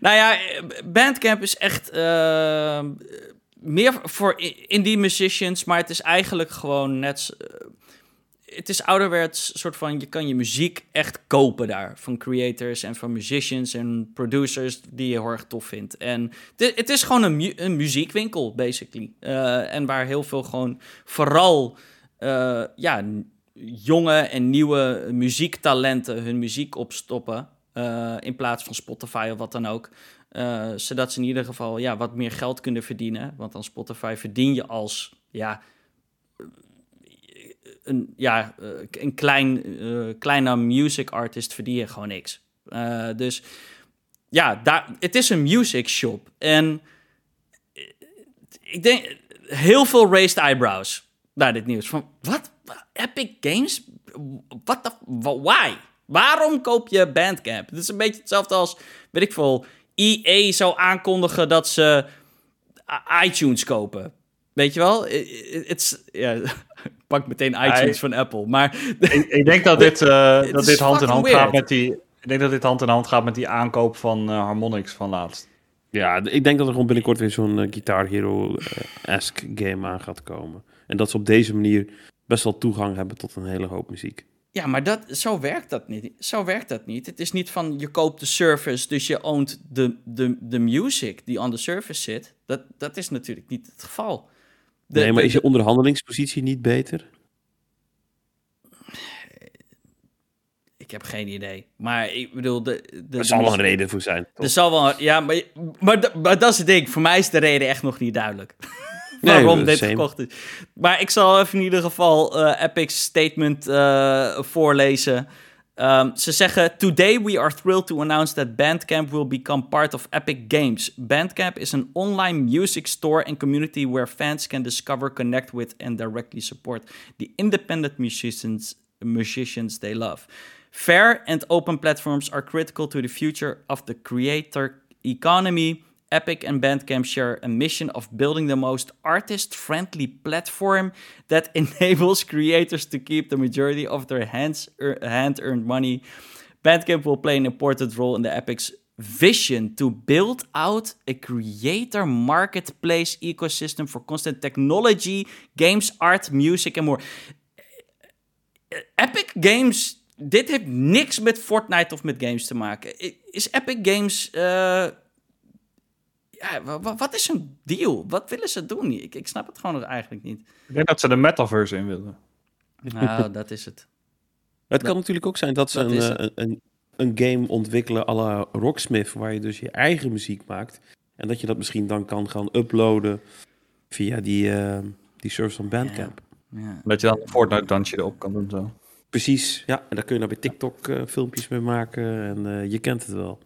Nou ja, eh, Bandcamp is echt eh, meer voor indie musicians, maar het is eigenlijk gewoon net. Het is ouderwets soort van, je kan je muziek echt kopen daar. Van creators en van musicians en producers die je heel erg tof vindt. En het, is gewoon een, mu- een muziekwinkel, basically. Eh, en waar heel veel gewoon vooral, eh, ja, jonge en nieuwe muziektalenten hun muziek opstoppen. eh, in plaats van Spotify of wat dan ook. Zodat ze in ieder geval ja, wat meer geld kunnen verdienen. Want aan Spotify verdien je als ja, een, ja, eh, een klein, eh kleine music artist verdien gewoon niks. Eh, dus ja, daar, het is een music shop. En ik denk heel veel raised eyebrows naar dit nieuws. Van wat? Epic Games? Wat de? Why? Waarom koop je Bandcamp? Het is een beetje hetzelfde als, weet ik veel, EA zou aankondigen dat ze iTunes kopen. Weet je wel? Het is, ja, ik pak meteen iTunes van Apple, maar ik, ik denk dat dit, eh, dat dit hand in hand weird. gaat met die... Ik denk dat dit hand in hand gaat met die aankoop van eh, Harmonix van laatst. Ja, ik denk dat er gewoon binnenkort weer zo'n eh, Guitar Hero-esque game aan gaat komen. En dat ze op deze manier best wel toegang hebben tot een hele hoop muziek. Ja, maar dat, zo werkt dat niet. Zo werkt dat niet. Het is niet van je koopt de service, dus je oont de, de, de music die on the service zit. Dat, dat is natuurlijk niet het geval. De- nee, maar de- is je onderhandelingspositie niet beter? Ik heb geen idee. Maar ik bedoel, de, de, Er zal wel een reden voor zijn. toch? Er zal wel, ja, maar, maar, maar dat is het ding. Voor mij is de reden echt nog niet duidelijk. Waarom dit same. gekocht is. Maar ik zal even in ieder geval eh Epic's statement eh, voorlezen. Um, ze zeggen: Today we are thrilled to announce that Bandcamp will become part of Epic Games. Bandcamp is an online music store and community where fans can discover, connect with, and directly support the independent musicians, musicians they love. Fair and open platforms are critical to the future of the creator economy. Epic and Bandcamp share a mission of building the most artist-friendly platform that enables creators to keep the majority of their hands er, hand-earned money. Bandcamp will play an important role in Epic's vision to build out a creator marketplace ecosystem for constant technology, games, art, music and more. Epic Games, dit heeft niks met Fortnite of met games te maken. Is Epic Games, eh, ja, wa- wa- wat is hun deal? Wat willen ze doen? Ik, ik snap het gewoon nog eigenlijk niet. Ik denk dat ze de metaverse in willen. Nou, dat is het. Het kan natuurlijk ook zijn dat ze dat een, eh, een, een game ontwikkelen à la Rocksmith, waar je dus je eigen muziek maakt. En dat je dat misschien dan kan gaan uploaden via die, eh, die service van Bandcamp. Ja. Dat je dan een Fortnite-dansje erop kan doen zo. Precies, ja. En daar kun je dan bij TikTok eh, filmpjes mee maken en eh, je kent het wel.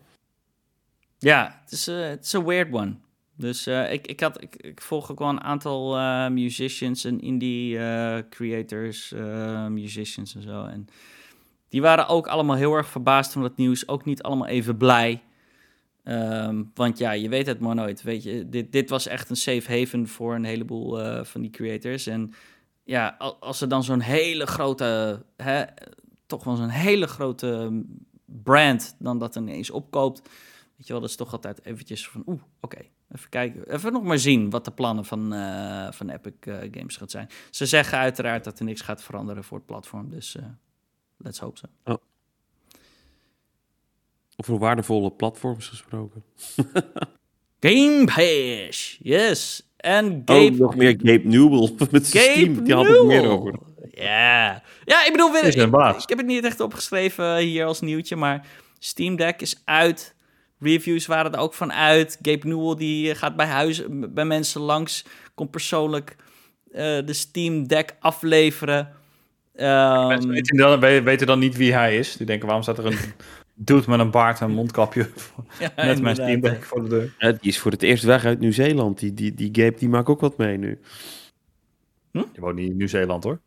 Ja, het is, eh, het een weird one. Dus eh, ik, ik, had, ik, volg ook wel een aantal eh, musicians en indie creators, musicians en zo. En die waren ook allemaal heel erg verbaasd van het nieuws. Ook niet allemaal even blij. Ehm, want ja, je weet het maar nooit. Weet je, dit, dit was echt een safe haven voor een heleboel van die creators. En ja, al- als er dan zo'n hele grote, hè, toch wel zo'n hele grote brand dan dat ineens opkoopt. Weet je wel, dat is toch altijd eventjes van, oeh, oké, even kijken. Even nog maar zien wat de plannen van, uh, van Epic uh, Games gaat zijn. Ze zeggen uiteraard dat er niks gaat veranderen voor het platform, dus uh, let's hope so. Oh. Over waardevolle platforms gesproken. Game Pass, yes. En Gabe... Oh, nog meer Gabe Newell met Gabe Steam. Die had ik meer over. Ja. Ja, ik bedoel, ik, ik, heb het niet echt opgeschreven hier als nieuwtje, maar Steam Deck is uit. Reviews waren er ook van uit. Gabe Newell die gaat bij huis, bij mensen langs, komt persoonlijk uh, de Steam Deck afleveren. Um, mensen weten dan, weten dan niet wie hij is. Die denken, waarom staat er een doet met een baard en mondkapje ja, met mijn Steam Deck voor de deur. Ja, die is voor het eerst weg uit Nieuw-Zeeland. Die, die, die Gabe die maakt ook wat mee nu. Hm? Je woont niet in Nieuw-Zeeland hoor.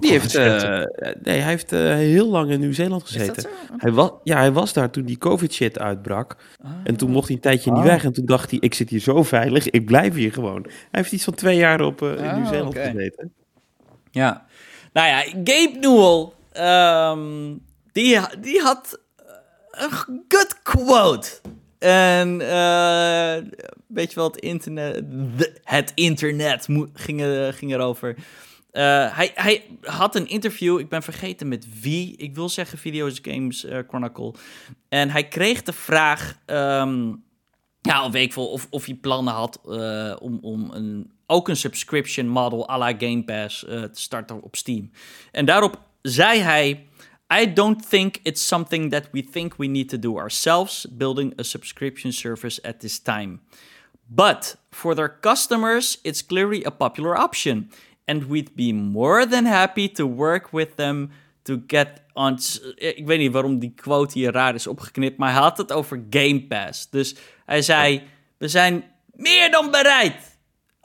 Die heeft, uh, nee, hij heeft uh, heel lang in Nieuw-Zeeland gezeten. Hij was, ja, hij was daar toen die COVID-shit uitbrak. Ah. En toen mocht hij een tijdje niet ah. weg. En toen dacht hij, ik zit hier zo veilig, ik blijf hier gewoon. Hij heeft iets van twee jaar op uh, in ah, Nieuw-Zeeland okay. gezeten. Ja, nou ja, Gabe Newell, um, die, die had een good quote. En weet je wel, het internet, het internet ging, ging erover. Uh, hij, hij had een interview, ik ben vergeten met wie. Ik wil zeggen Videos Games uh, Chronicle. En hij kreeg de vraag, um, ja, ik veel, of, of hij plannen had uh, om, om een, ook een subscription model à la Game Pass te starten op Steam. En daarop zei hij... I don't think it's something that we think we need to do ourselves, building a subscription service at this time. But for their customers, it's clearly a popular option, and we'd be more than happy to work with them to get on. Ik weet niet waarom die quote hier raar is opgeknipt, maar hij had het over Game Pass. Dus hij zei: We zijn meer dan bereid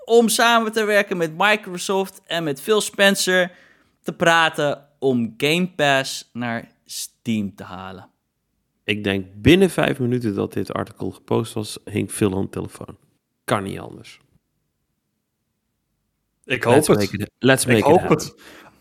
om samen te werken met Microsoft en met Phil Spencer te praten om Game Pass naar Steam te halen. Ik denk binnen vijf minuten dat dit artikel gepost was, hing Phil aan de telefoon. Kan niet anders. Ik hoop het. let's make ik hoop het.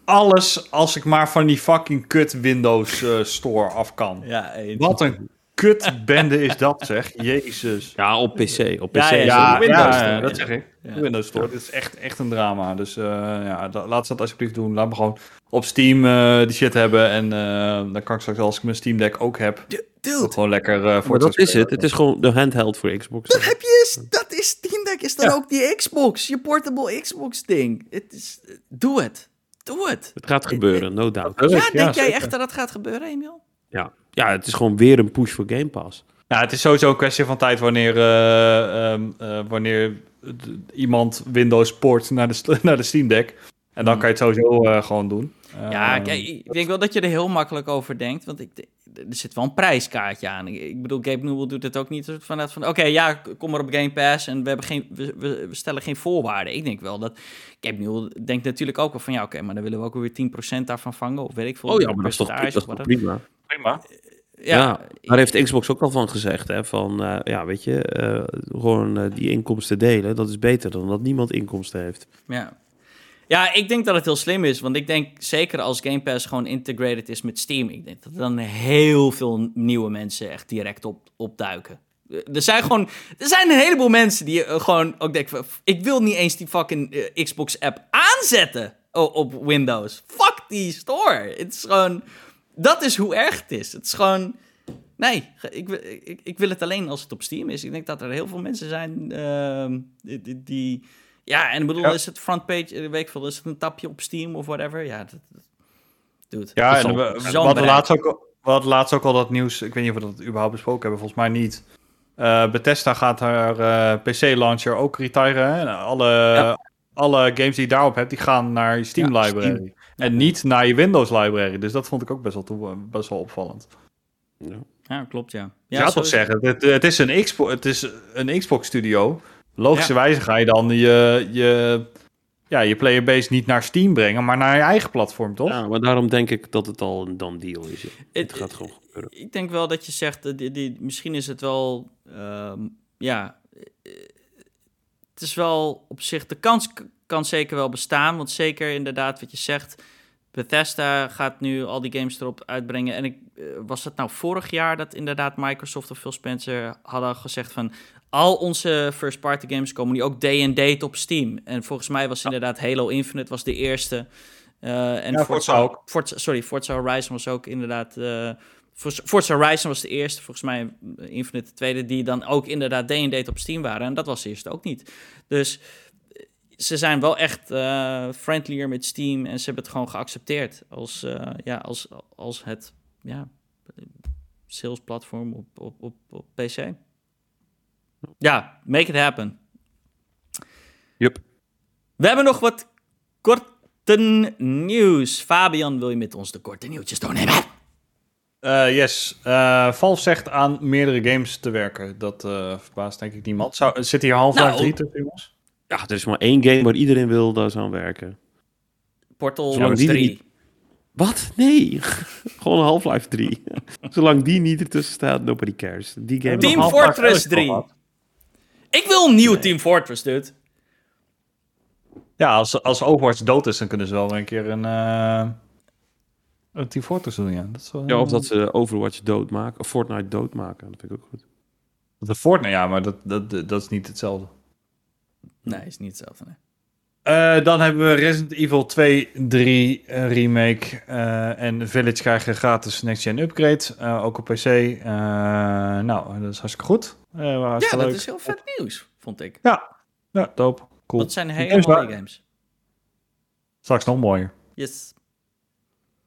Alles als ik maar van die fucking kut Windows uh, Store af kan. Ja, Wat een kutbende is dat, zeg. Jezus. Ja, op PC. Op PC. Ja, ja, Windows ja, dat zeg ik. Windows Store. Dit is echt, echt een drama. Dus uh, ja, laat ze dat alsjeblieft doen. Laat me gewoon op Steam uh, die shit hebben. En uh, dan kan ik straks, als ik mijn Steam Deck ook heb, Dude. gewoon lekker voor dat is het. Het is gewoon de handheld voor Xbox. Dat heb je, dat is Steam Deck. Is dan ook die Xbox, je portable Xbox ding. Het is, doe het. Doe het. Het gaat gebeuren, no doubt. Ja, denk jij echt dat dat gaat gebeuren, Emil? Ja, ja, het is gewoon weer een push voor Game Pass. Ja, het is sowieso een kwestie van tijd wanneer, uh, uh, wanneer iemand Windows port naar de, naar de Steam Deck. En dan hmm. kan je het sowieso uh, gewoon doen. Ja, ehm, kijk, ik denk wel dat je er heel makkelijk over denkt. Want ik, er zit wel een prijskaartje aan. Ik, bedoel, Gabe Newell doet het ook niet vanuit van... Oké, ja, kom maar op Game Pass en we, hebben geen, we, we, stellen geen voorwaarden. Ik denk wel dat... Gabe Newell denkt natuurlijk ook wel van... Ja, oké, maar dan willen we ook weer 10% daarvan vangen. Of weet ik veel. Oh ja, maar dat is toch, dat is toch prima? Prima. Ja, ja, daar heeft Xbox ook al van gezegd. Hè, van, uh, ja, weet je, uh, gewoon uh, die inkomsten delen. Dat is beter dan dat niemand inkomsten heeft. Ja. Ja, ik denk dat het heel slim is. Want ik denk zeker als Game Pass gewoon integrated is met Steam. Ik denk dat er dan heel veel nieuwe mensen echt direct op, opduiken. Er zijn gewoon, er zijn een heleboel mensen die gewoon ook denken: ik wil niet eens die fucking Xbox app aanzetten op Windows. Fuck die store. Het is gewoon dat is hoe erg het is. Het is gewoon. Nee, ik, ik, ik wil het alleen als het op Steam is. Ik denk dat er heel veel mensen zijn die, die, Ja, en ik bedoel, is het frontpage, eh, weet ik veel, is het een tapje op Steam of whatever? Ja, dat, doet. Ja, en we, we hadden laatst ook, we hadden laatst ook al dat nieuws, ik weet niet of we dat überhaupt besproken hebben, volgens mij niet. Uh, Bethesda gaat haar uh, eh, PC-launcher ook retiren. Hè? Alle, alle games die je daarop hebt, die gaan naar je Steam Library. En niet naar je Windows library. Dus dat vond ik ook best wel, toe, best wel opvallend. Ja, ja klopt, ja. Ja, ja toch zeggen, het, het, is een Xbox, het is een Xbox studio. Logischerwijze ga je dan je, je, ja, je playerbase niet naar Steam brengen, maar naar je eigen platform, toch? Ja, maar daarom denk ik dat het al een dan deal is. Het, gaat gewoon gebeuren. Ik denk wel dat je zegt, die, die, misschien is het wel, uh, ja, het is wel op zich, de kans kan zeker wel bestaan. Want zeker inderdaad wat je zegt, Bethesda gaat nu al die games erop uitbrengen. En ik, eh, was het nou vorig jaar dat inderdaad Microsoft of Phil Spencer hadden gezegd van... Al onze first-party games komen nu ook day and date op Steam. En volgens mij was inderdaad Halo Infinite was de eerste. Uh, en Ja, Forza ook. Forza, sorry, Forza Horizon was ook inderdaad... eh, Forza- Horizon was de eerste, volgens mij eh, Infinite de tweede... die dan ook inderdaad day and date op Steam waren. En dat was de eerste ook niet. Dus ze zijn wel echt friendlier met Steam... en ze hebben het gewoon geaccepteerd als, ja, als, als het ja, salesplatform op, op, op, op PC. Ja, make it happen. Yup. We hebben nog wat korte nieuws. Fabian, wil je met ons de korte nieuwtjes doornemen? Eh, yes. Eh, Valve zegt aan meerdere games te werken. Dat eh, verbaast denk ik niemand. Zou, zit hier Half-Life Nou. 3 tussen, jongens? Ja, er is maar één game waar iedereen wil dat ze aan werken. Portal Zolang die er 3. niet- Wat? Nee. Gewoon Half-Life 3. Zolang die niet ertussen staat, nobody cares. Die game... Team Fortress 1 is toch 3. wat? Ik wil een nieuw Team Fortress, dude. Ja, als, als Overwatch dood is, dan kunnen ze wel een keer een, eh een Team Fortress doen, ja. Dat is wel, Ja, of dat ze Overwatch doodmaken, of Fortnite doodmaken. Dat vind ik ook goed. De Fortnite, ja, maar dat, dat, dat is niet hetzelfde. Nee, is niet hetzelfde. Nee. Eh, dan hebben we Resident Evil 2, 3 eh, remake eh, en Village krijgen gratis next gen upgrade, eh, ook op PC. Eh, nou, dat is hartstikke goed. Eh, Ja, dat leuk. is heel vet nieuws, vond ik. Ja, ja, dope. Cool. Dat zijn hele games mooie games. Straks nog mooier. Yes.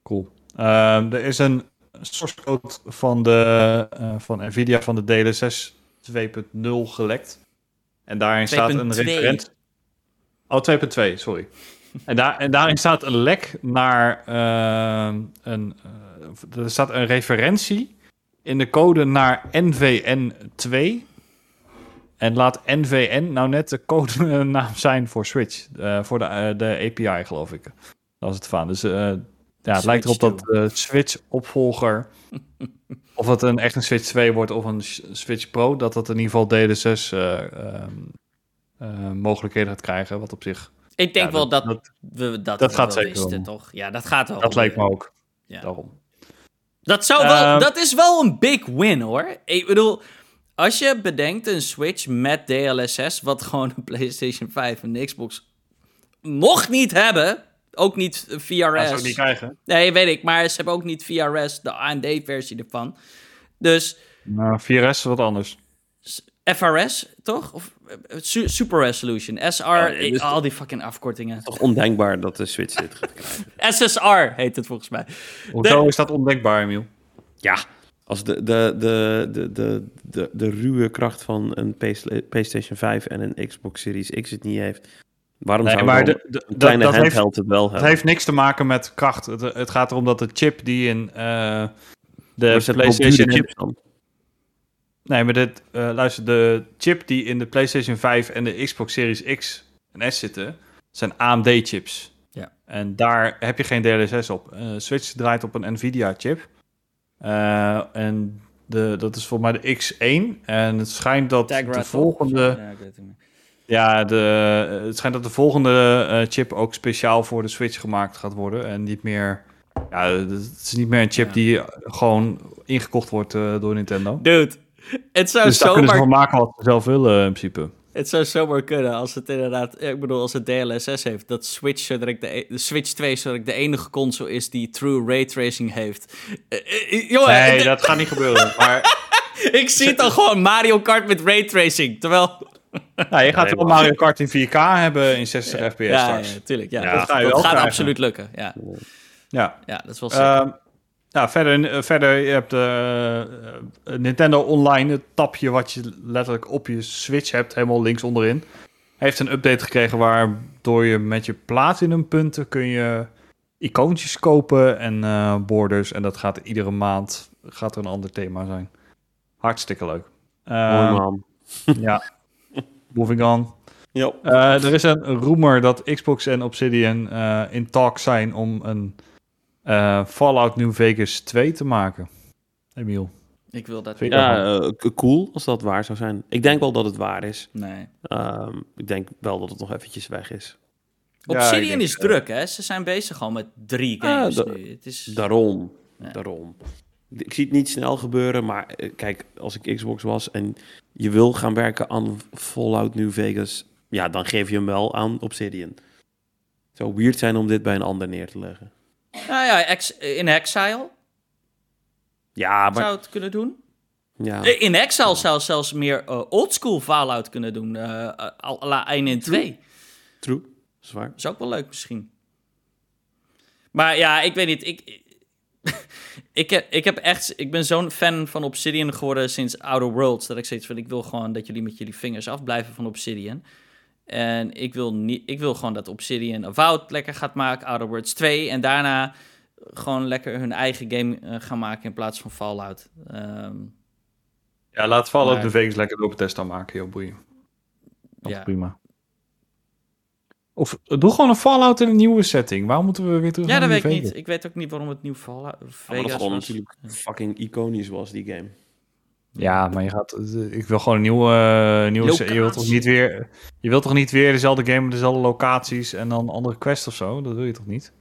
Cool. Ehm, er is een source code van, de, eh, van Nvidia van de DLSS 2.0 gelekt. En daarin staat een 2.2. referentie. Oh, 2.2, sorry. en, daar, en daarin staat een lek naar ehm, een. eh, er staat een referentie in de code naar NVN2. En laat NVN nou net de codenaam zijn voor Switch. eh, voor de, eh, de API, geloof ik. Dat was het van. Dus eh, ja, het lijkt erop dat de Switch-opvolger... of het een, echt een Switch 2 wordt of een Switch Pro... dat dat in ieder geval DLSS mogelijkheden gaat krijgen. Wat op zich... Ik denk ja, wel dat, dat, we dat, dat we gaat wel zeker wisten, toch? Ja, dat gaat wel. dat lijkt me ook. Ja. Daarom. Dat, zou wel, Ehm, dat is wel een big win hoor. Ik bedoel, als je bedenkt een Switch met DLSS, wat gewoon een PlayStation 5 en Xbox nog niet hebben, ook niet Dat VRS. zou ik niet krijgen. nee, weet ik, maar ze hebben ook niet VRS, de AMD-versie ervan. Dus Nou, 4S is wat anders. FRS, toch? Of eh, su- Super Resolution, SR, nee, ik- dus- al die fucking afkortingen. Toch ondenkbaar dat de Switch dit gaat krijgen. SSR heet het volgens mij. Hoezo is dat ondenkbaar, Emiel? Ja, als de, de, de, de, de, de, de ruwe kracht van een PlayStation 5 en een Xbox Series X het niet heeft, waarom Nee, zou maar dan de, de- een dat, kleine dat heeft, handheld het wel het hebben? heeft niks te maken met kracht. Het, het gaat erom dat de chip die in eh, de PlayStation... dan. Nee, maar dit, eh, luister, de chip die in de PlayStation 5 en de Xbox Series X en S zitten, zijn AMD-chips. Ja. En daar heb je geen DLSS op. Eh, Switch draait op een Nvidia-chip. Eh, en de, dat is volgens mij de X1. En het schijnt dat Tegra, de volgende... Ja, ik weet het niet. Ja, de, het schijnt dat de volgende chip ook speciaal voor de Switch gemaakt gaat worden. En niet meer... Ja, het is niet meer een chip Ja. die gewoon ingekocht wordt door Nintendo. Dude, het zou Dus daar kunnen ze zomaar van maken wat ze zelf willen, in principe. Het zou zomaar kunnen als het inderdaad, ik bedoel, als het DLSS heeft, dat Switch, zo direct de, e- de Switch 2 zo direct de enige console is die true raytracing heeft. Jongen, Nee, dat gaat niet gebeuren. Maar ik zie het al gewoon Mario Kart met raytracing, terwijl... nou, je gaat Nee, wel man. Mario Kart in 4K hebben in 60 fps ja, ja, straks. tuurlijk. Ja, Ja, dat, dat ga je dat wel gaat krijgen. absoluut lukken. Ja, Ja. ja dat is wel. Ehm, nou, verder, eh, verder, je hebt eh, eh, Nintendo Online, het tapje wat je letterlijk op je Switch hebt, helemaal links onderin. Heeft een update gekregen waardoor je met je platinum punten kun je icoontjes kopen en borders. En dat gaat iedere maand gaat er een ander thema zijn. Hartstikke leuk. Mooi Ehm, man. ja, moving on. Eh, er is een rumor dat Xbox en Obsidian in talk zijn om een eh, Fallout New Vegas 2 te maken. Emiel. ik wil dat vind Ja, eh, cool als dat waar zou zijn. Ik denk wel dat het waar is. Nee. Ehm, ik denk wel dat het nog eventjes weg is. Ja, Obsidian denk, is druk, hè? Ze zijn bezig al met drie games da- nu. Het is... Daarom. Ja. Daarom. Ik zie het niet snel gebeuren, maar eh, kijk, als ik Xbox was en je wil gaan werken aan Fallout New Vegas, ja, dan geef je hem wel aan Obsidian. Het zou weird zijn om dit bij een ander neer te leggen. Nou ja, ex- in Exile Ja, maar... zou het kunnen doen. Ja. Eh, In Exile zou zelfs meer eh, oldschool Fallout kunnen doen. à la 1 en 2. True. Zwaar. Dat is ook wel leuk misschien. Maar ja, ik weet niet. Ik, ik, heb, ik, heb echt, ik ben zo'n fan van Obsidian geworden sinds Outer Worlds. Dat ik zoiets van, ik wil gewoon dat jullie met jullie vingers afblijven van Obsidian. En ik wil, niet, ik wil gewoon dat Obsidian Avowed lekker gaat maken, Outer Worlds 2. En daarna gewoon lekker hun eigen game eh, gaan maken in plaats van Fallout. Ehm, Ja, laat Fallout Maar- de Vegas lekker open test aan maken, joh, boeien. Dat is Ja. prima. Of eh, doe gewoon een Fallout in een nieuwe setting. Waarom moeten we weer terug ja, naar dat weet ik niet. Ik weet ook niet waarom het nieuw Fallout Ja, maar Vegas dat gewoon was. natuurlijk fucking iconisch was, die game. Ja, maar je gaat. eh, Ik wil gewoon een nieuwe. eh, nieuwe je wilt toch niet weer. Je wilt toch niet weer dezelfde game met dezelfde locaties en dan andere quests of zo? Dat wil je toch niet?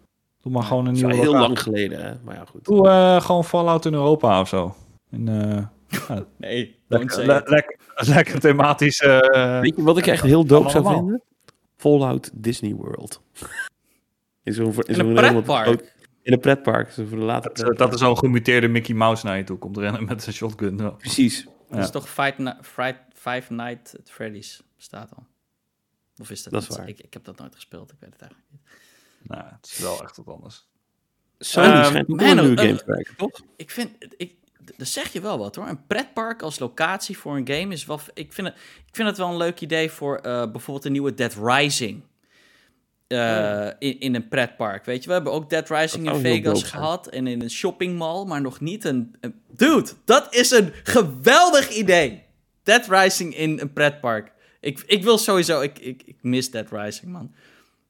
Doe maar gewoon een Dat is nieuwe. heel locatie. lang geleden, hè? Maar ja, goed. Doe eh, gewoon Fallout in Europa of zo. Nee, lekker, le- lekker, thematisch. Weet je wat ik echt heel dope zou vinden? Fallout Disney World. In zo'n In zo'n een helemaal pretpark. In een pretpark. Zo voor de late dat, pretpark. dat er zo'n gemuteerde Mickey Mouse naar je toe komt rennen met een shotgun. Ja. Precies. Dat is toch Five, Five Nights at Freddy's bestaat al. Of is dat, Dat is waar. Ik, ik heb dat nooit gespeeld, ik weet het eigenlijk niet. Nou, het is wel echt wat anders. Sony Ehm, schijnt ook man, wel een nieuwe eh, game te werken, toch? Ik vind, ik, daar zeg je wel wat hoor. Een pretpark als locatie voor een game is wel... Ik vind het, ik vind het wel een leuk idee voor eh, bijvoorbeeld een nieuwe Dead Rising. Eh, in, in een pretpark, weet je. We hebben ook Dead Rising Dat in Vegas gehad en in een shoppingmall, maar nog niet een, een... Dude, dat is een geweldig idee! Dead Rising in een pretpark. Ik, ik wil sowieso... Ik, ik, ik mis Dead Rising, man.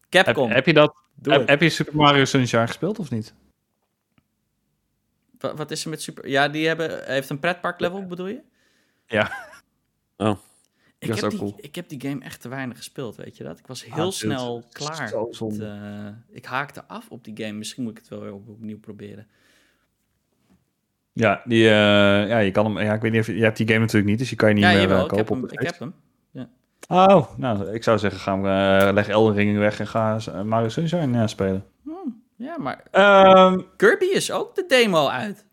Capcom, heb je dat? doe Heb, heb je Super Mario Sunshine gespeeld of niet? Wa- Wat is er met Super... Ja, die hebben, heeft een pretpark level, bedoel je? Ja. Oh. Ik Dat heb, die, cool. ik heb die game echt te weinig gespeeld, weet je dat? Ik was heel Ah, dude, snel klaar. zo met, eh, ik haakte af op die game. Misschien moet ik het wel weer op, opnieuw proberen. Ja, die, eh, ja, je kan hem. Ja, ik weet niet of je, je hebt die game natuurlijk niet, dus je kan je niet ja, meer jawel, eh, ik heb kopen. hem. Ik heb hem. Oh, nou, ik zou zeggen, ga uh, leg Elden Ring weg en ga eh, Mario Sunshine eh, spelen. Hmm, ja, maar Ehm, Kirby is ook de demo uit.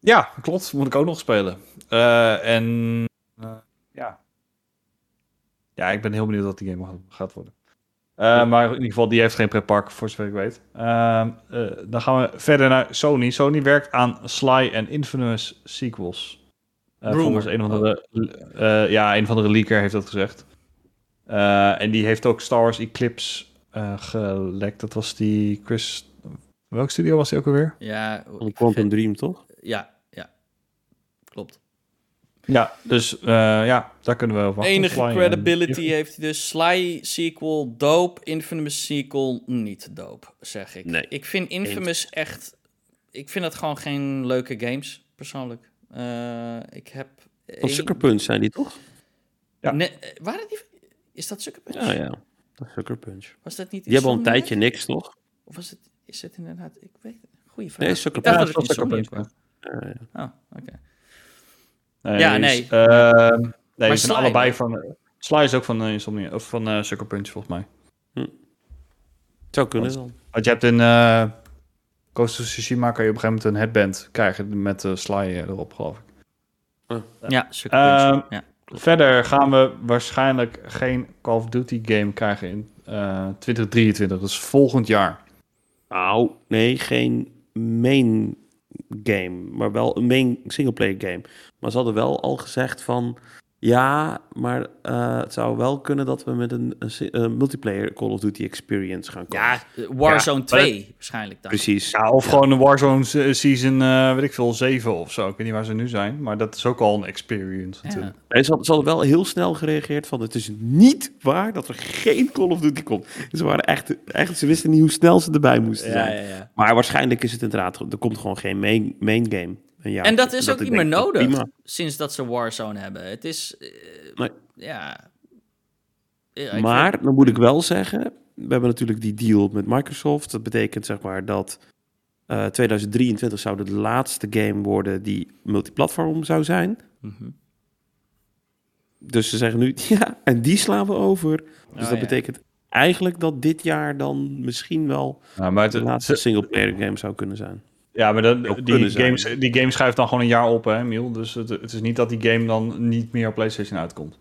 ja, klopt. Moet ik ook nog spelen. Eh, en eh, ja. Ja, ik ben heel benieuwd wat die game gaat- worden. Eh, Maar in ieder geval, die heeft geen pretpark, voor zover ik weet. Ehm, eh, dan gaan we verder naar Sony. Sony werkt aan Sly en Infamous sequels. Eh, volgens een of andere, eh, ja, een van de leaker heeft dat gezegd. Eh, en die heeft ook Star Wars Eclipse eh, gelekt. Dat was die Chris... Welke studio was die ook alweer? Ja, Van ik Quantum vind- Dream, toch? ja. Ja, dus eh, ja, daar kunnen we over wachten. Sly Enige en- credibility heeft hij dus. Sly sequel, dope. Infamous sequel, niet dope, zeg ik. Nee. Ik vind Infamous echt... Ik vind het gewoon geen leuke games, persoonlijk. Eh, ik heb... Van één- Sucker Punch zijn die, toch? Ja. Nee, eh, waren die... Is dat Sucker Punch? Ja, ja. Dat is Sucker Punch. Was dat niet Die hebben al een tijdje niks, toch? Of was het... Is het inderdaad... Ik weet het. Goeie vraag. Nee, Sucker Ik dacht Ja, dat dat was Sucker Punch, was. Ja, ja. Nee, Ja, nee. ehm, nee, Maar zijn allebei van... eh, Sly is ook van, uh, Insomnia, of van eh, Sucker Punch, volgens mij. Zou kunnen dan. Want je hebt in eh Ghost of Tsushima kan je op een gegeven moment een headband krijgen met Sly eh, erop, geloof ik. Ja, Sucker Punch. Ehm, ja. Verder gaan we waarschijnlijk geen Call of Duty game krijgen in eh 2023, dus volgend jaar. Nou, nee, geen main game, maar wel een main singleplayer game. Maar ze hadden wel al gezegd van, ja, maar eh, het zou wel kunnen dat we met een, een, multiplayer Call of Duty experience gaan komen. Ja, Warzone Ja, 2 waarschijnlijk dan. precies. Ja, of gewoon een Warzone se- season, eh, weet ik veel, 7 of zo. Ik weet niet waar ze nu zijn, maar dat is ook al een experience Ja. natuurlijk. En ze, hadden, ze hadden wel heel snel gereageerd van, het is niet waar dat er geen Call of Duty komt. Ze waren echt, echt ze wisten niet hoe snel ze erbij moesten Ja, zijn. ja, ja. Maar waarschijnlijk is het inderdaad, er komt gewoon geen main, main game. En, ja, En dat is ook niet meer nodig prima. sinds dat ze Warzone hebben. Het is, eh, Nee. ja, maar dan moet ik wel zeggen, we hebben natuurlijk die deal met Microsoft. Dat betekent zeg maar dat eh 2023 zou de laatste game worden die multiplatform zou zijn. Mhm. Dus ze zeggen nu, ja, en die slaan we over. Dus Oh, dat ja. betekent eigenlijk dat dit jaar dan misschien wel Ja, maar het, de laatste ze- single-player game zou kunnen zijn. Ja, maar dat- die, zijn. games, die game schuift dan gewoon een jaar op, hè, Miel? Dus het, het is niet dat die game dan niet meer op PlayStation uitkomt.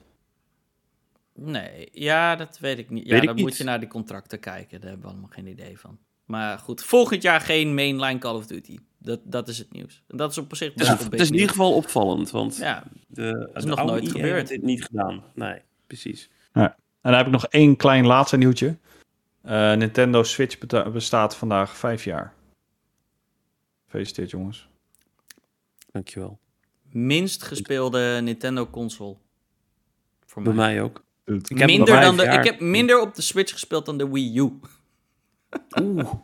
Nee, ja, dat weet ik niet. Ja, Weet ik dan moet niet. je naar de contracten kijken. Daar hebben we allemaal geen idee van. Maar goed, volgend jaar geen mainline Call of Duty. Dat, dat is het nieuws. En dat is op zich Het is, best het is in ieder geval opvallend, want. Ja, de, is de nog nooit EA gebeurd. heeft dit niet gedaan. Nee, precies. En dan heb ik nog één klein laatste nieuwtje. Eh, Nintendo Switch bestaat vandaag vijf jaar. Gefeliciteerd, jongens. Dankjewel. minst gespeelde Nintendo console. Voor Bij mij. mij ook. Ik heb minder dan de, ik heb minder op de Switch gespeeld dan de Wii U. Oeh.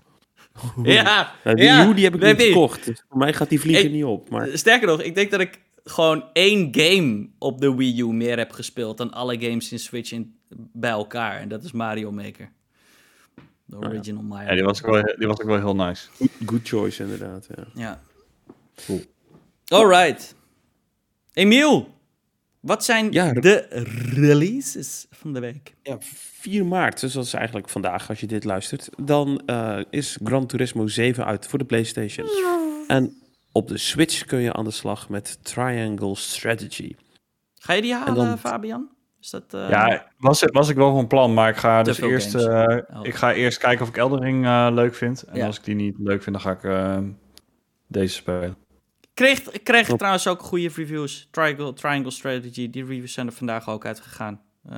Ja, Wii U die heb ik niet gekocht. Dus voor mij gaat die vliegen Ik- niet op. Maar Sterker nog, ik denk dat ik gewoon één game op de Wii U meer heb gespeeld dan alle games in Switch in, bij elkaar. En dat is Mario Maker. De ja. original Mario. Ja, die was, ook wel, die was ook wel heel nice. good, good choice inderdaad. Ja. Ja. Cool. Alright. Emiel, wat zijn Ja, de releases van de week? Ja, 4 maart, dus dat is eigenlijk vandaag als je dit luistert. Dan eh, is Gran Turismo 7 uit voor de PlayStation. En op de Switch kun je aan de slag met Triangle Strategy. Ga je die halen, dan- Fabian? Is dat, eh, Ja, was, was ik wel van plan, maar ik ga Te dus eerst, eh, Oh. ik ga eerst kijken of ik Eldering eh leuk vind. En Ja. als ik die niet leuk vind, dan ga ik deze spelen. Kreeg, kreeg trouwens ook goede reviews. Triangle, Triangle Strategy, die reviews zijn er vandaag ook uitgegaan. Eh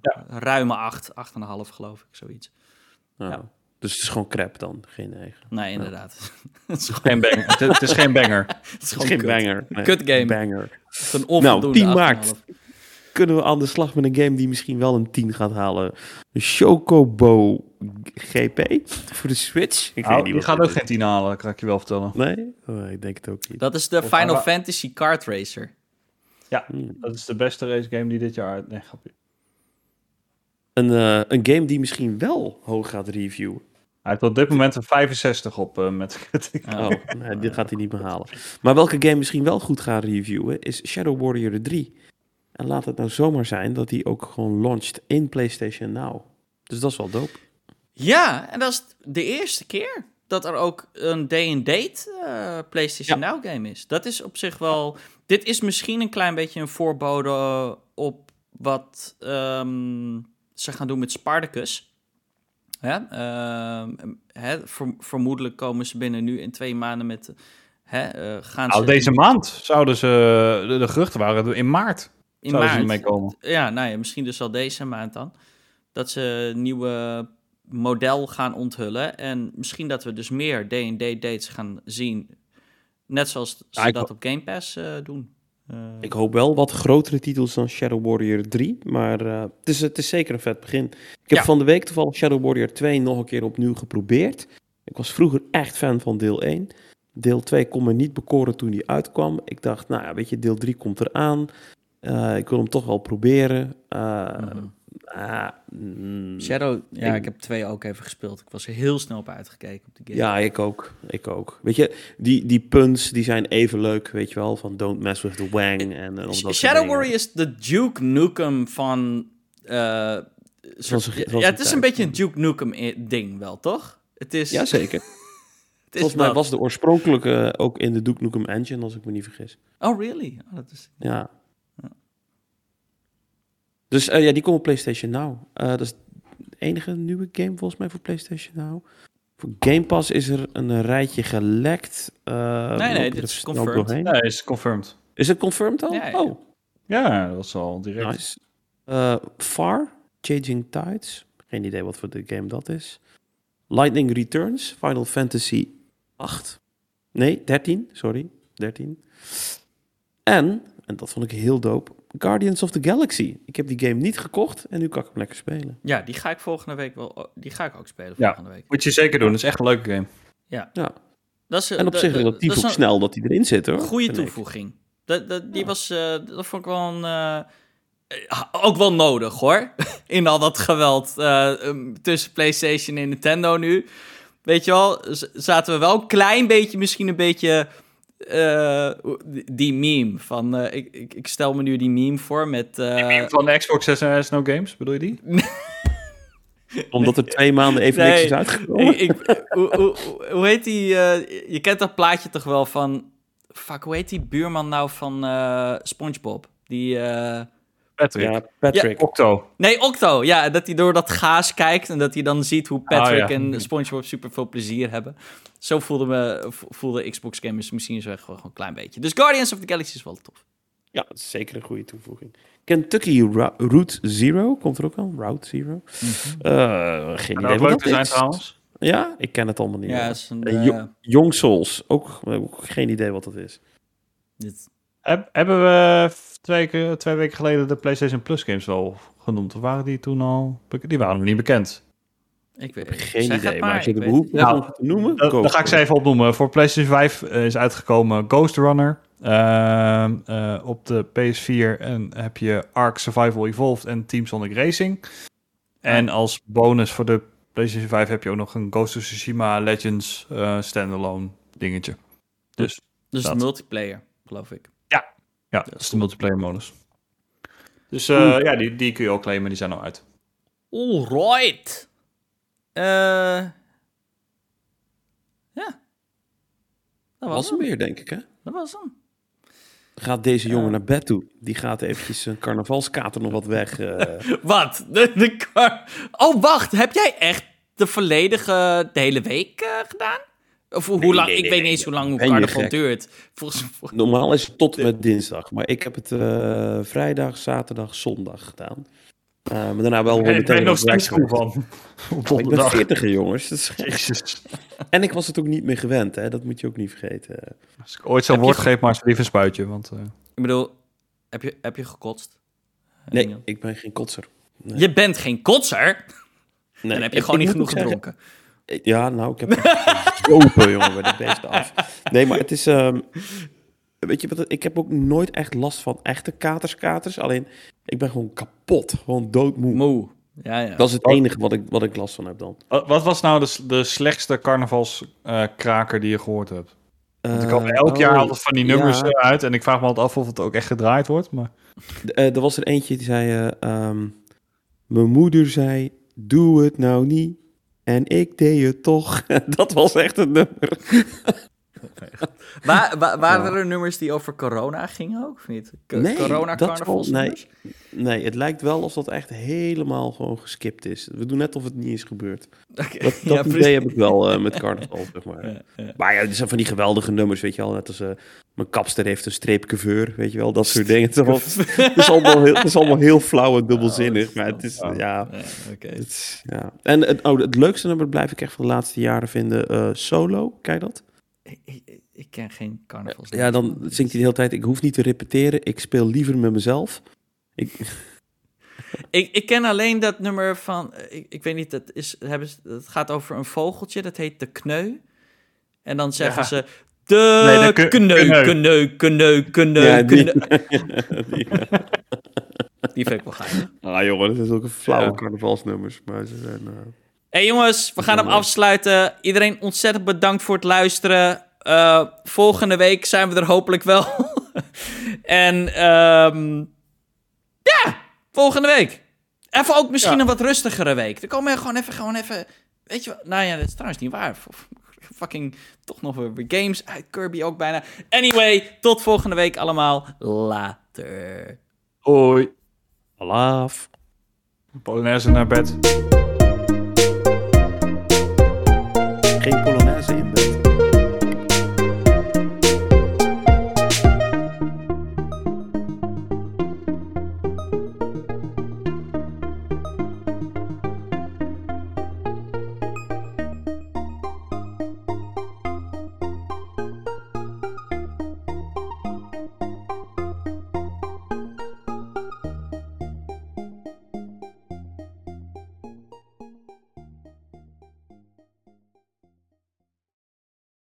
Ja. Ruime 8, 8,5 geloof ik, zoiets. Nou, Ja. Dus het is gewoon crap dan, geen 9. Nee, inderdaad. het is Geen banger. het, het is geen banger. het is Het is gewoon geen kut. banger. Nee, Kut game. Banger. Het is een onvoldoende 10 maart. 8,5. Kunnen we aan de slag met een game die misschien wel een 10 gaat halen? Chocobo GP voor de Switch? Ik Nou, weet die niet gaat wat ook geen 10 halen, kan ik je wel vertellen. Nee? Oh, ik denk het ook niet. Dat is de Of- Final Fantasy Kart Racer. Hmm. Dat is de beste race game die dit jaar uit... Nee, grapje. Een, eh, een game die misschien wel hoog gaat reviewen. Hij heeft op dit moment een 65 op eh, met Oh. Oh, nee, dit gaat hij niet meer halen. Maar welke game misschien wel goed gaat reviewen is Shadow Warrior 3. En laat het nou zomaar zijn dat die ook gewoon launched in PlayStation Now. Dus dat is wel dope. Ja, en dat is de eerste keer dat er ook een day-and-date eh, PlayStation Now game is. Dat is op zich wel... Dit is misschien een klein beetje een voorbode op wat ehm, ze gaan doen met Spartacus. Ehm, hè, ver- vermoedelijk komen ze binnen nu in twee maanden met... Hè, eh, gaan Nou, ze deze maand zouden ze... De, de geruchten waren in maart. In ze maart. ermee komen. Ja, nou ja, misschien dus al deze maand dan. Dat ze een nieuwe model gaan onthullen. En misschien dat we dus meer D&D dates gaan zien. Net zoals ze Ja, dat op Game Pass eh, doen. Eh, Ik hoop wel wat grotere titels dan Shadow Warrior 3. Maar eh, het, is, het is zeker een vet begin. Ik heb Ja. van de week toevallig Shadow Warrior 2 nog een keer opnieuw geprobeerd. Ik was vroeger echt fan van deel 1. Deel 2 kon me niet bekoren toen die uitkwam. Ik dacht, nou ja, weet je, deel 3 komt eraan. Eh ik wil hem toch wel proberen. Eh, Mhm. ah, mm, Shadow, ja, ik- ik heb twee ook even gespeeld. Ik was er heel snel op uitgekeken op de game. Ja, ik ook. Ik ook. Weet je, die, die punts die zijn even leuk, weet je wel. Van don't mess with the wang. En, en soort Shadow dingen. Warrior is de Duke Nukem van... eh, soort- zijn- van ja, het is een beetje een Duke Nukem ding wel, toch? Het is, Jazeker. Volgens mij was de oorspronkelijke ook in de Duke Nukem Engine, als ik me niet vergis. Oh, really? Oh, dat is... Ja. Dus eh, ja, die komt op PlayStation Now. Eh, dat is de enige nieuwe game volgens mij voor PlayStation Now. Voor Game Pass is er een rijtje gelekt. Eh, nee, er dit is confirmed. doorheen. Nee, is confirmed. Is het confirmed al? Ja, ja. Oh, Ja, dat was al direct. nice. Eh, Far, Changing Tides. Geen idee wat voor de game dat is. Lightning Returns, Final Fantasy 8. Nee, 13, sorry. 13. En, en dat vond ik heel dope, Guardians of the Galaxy. Ik heb die game niet gekocht en nu kan ik hem lekker spelen. Ja, die ga ik volgende week wel. Die ga ik ook spelen Ja. volgende week. Moet je zeker doen, dat is echt een leuke game. Ja. Dat is, En op zich dat- relatief dat is ook een snel dat hij erin zit hoor. Goede toevoeging. Dat, dat, die was, eh, dat vond ik wel een. eh, eh, ook wel nodig hoor. In al dat geweld eh, um, tussen PlayStation en Nintendo nu. Weet je wel, zaten we wel een klein beetje, misschien een beetje. Eh, die meme van. eh, ik, ik, ik stel me nu die meme voor met. eh, Van de Xbox 6 No Games, bedoel je die? Omdat er twee maanden even Nee, niks is uitgekomen. ik, ik- hoe, hoe, hoe heet die? eh, je kent dat plaatje toch wel van. Fuck, hoe heet die buurman nou van eh, SpongeBob? Die. Patrick. Ja, Patrick. Octo. Nee, Octo. Ja, dat hij door dat gaas kijkt en dat hij dan ziet hoe Patrick Oh, ja. en SpongeBob super veel plezier hebben. Zo voelde, me, voelde Xbox gamers misschien zo echt gewoon een klein beetje. Dus Guardians of the Galaxy is wel tof. Ja, dat is zeker een goede toevoeging. Kentucky Ro- Route Zero komt er ook aan. Route Zero. Eh, geen idee leuk dat te zijn is. trouwens. Ja, ik ken het allemaal niet. Ja, is een, Eh, Jo- Young Souls, ook, ook geen idee wat dat is. dit- Heb, hebben we twee, keer- twee weken geleden de PlayStation Plus games wel genoemd? Of waren die toen al... Die waren nog niet bekend. ik weet Geen zeg idee, het maar je ik de weet behoefte Nou, om te noemen, Dat, go dat ga ik ze even opnoemen. Voor PlayStation 5 eh, is uitgekomen Ghost Runner. Ehm, eh, op de PS4 en heb je Ark Survival Evolved en Team Sonic Racing. En als bonus voor de PlayStation 5 heb je ook nog een Ghost of Tsushima Legends eh, standalone dingetje. Dus Dus dat. multiplayer, geloof ik. Ja, dat is de multiplayer modus. Dus eh, ja, die, die kun je ook claimen, die zijn al uit. Alright. Eh ja. Dat was was hem weer, denk ik, hè? Dat was hem. Gaat deze jongen naar bed toe? Die gaat eventjes een carnavalskater nog wat weg. eh. Wat? De, de kar- Oh, wacht. Heb jij echt de volledige, de hele week eh, gedaan? Of hoe Nee, lang? nee, ik nee, weet niet eens hoe lang carnaval duurt. Volgens vol- Normaal is het tot met dinsdag. Maar ik heb het eh, vrijdag, zaterdag, zondag gedaan. Eh, maar daarna wel weer Ik ben meteen nog steeds goed van. Op Ik ben veertiger, jongens. Dat is. En ik was het ook niet meer gewend, hè. Dat moet je ook niet vergeten. Als ik ooit zo'n je woord ge- geef, maar liever een spuitje. Want eh, Ik bedoel, heb je, heb je gekotst? Nee, ik ben geen kotser. Nee. Je bent geen kotser. Nee, Dan heb je ik- gewoon ik niet genoeg zeggen- gedronken. Ja, nou, ik heb gezopen, jongen, bij de beesten af. Nee, maar het is... ehm, weet je ik heb ook nooit echt last van echte katerskaters. Alleen, ik ben gewoon kapot. Gewoon doodmoe. Moe. Ja, ja. Dat is het enige wat ik, wat ik last van heb dan. Wat wat was nou de, de slechtste carnavalskraker die je gehoord hebt? Want er komen Eh, elk jaar oh, altijd van die nummers ja. eh, uit. En ik vraag me altijd af of het ook echt gedraaid wordt. Maar... Eh, er was er eentje die zei... eh, ehm, mijn moeder zei, doe het nou niet. En ik deed het toch. dat was echt het nummer. Wa- waren Ja. er nummers die over corona gingen ook, of niet? Co- Nee, corona dat carnavalsnummers? Nee, het lijkt wel alsof dat echt helemaal gewoon geskipt is. We doen net of het niet is gebeurd. Dat, ja, dat precies. idee heb ik wel eh, met carnaval, zeg maar. Ja, ja. Maar ja, het zijn van die geweldige nummers, weet je wel. Net als eh, mijn kapster heeft een streepcouveur, weet je wel. Dat soort dingen. Het is allemaal, het heel, het is allemaal heel flauw en dubbelzinnig. Maar het is, ja... Ja, oké. Het, is- ja. En het, oh, het leukste nummer blijf ik echt van de laatste jaren vinden. eh, solo, kijk dat? Ik, ken geen carnavals. Ja, dan zingt hij de hele tijd... Ik hoef niet te repeteren, ik speel liever met mezelf. Ik, Ik, ik ken alleen dat nummer van, eh, ik, ik weet niet, dat, is, hebben, ze- dat gaat over een vogeltje, dat heet de kneu. En dan zeggen Ja. ze, de Nee, de kneu, Ja, die- vind ik wel gaaf. Ah jongen, dat is ook een flauwe Ja. carnavalsnummers. Maar ze zijn... eh, hey jongens, we gaan hem afsluiten. Iedereen ontzettend bedankt voor het luisteren. Eh, volgende week zijn we er hopelijk wel. en ehm, ja, volgende week. Even ook misschien Ja. een wat rustigere week. Dan komen we gewoon even, gewoon even, weet je wat? Nou ja, dat is trouwens niet waar. Fucking toch nog weer games uit Kirby ook bijna. Anyway, tot volgende week allemaal. Later. Hoi. Alaaf. Polonaise naar bed.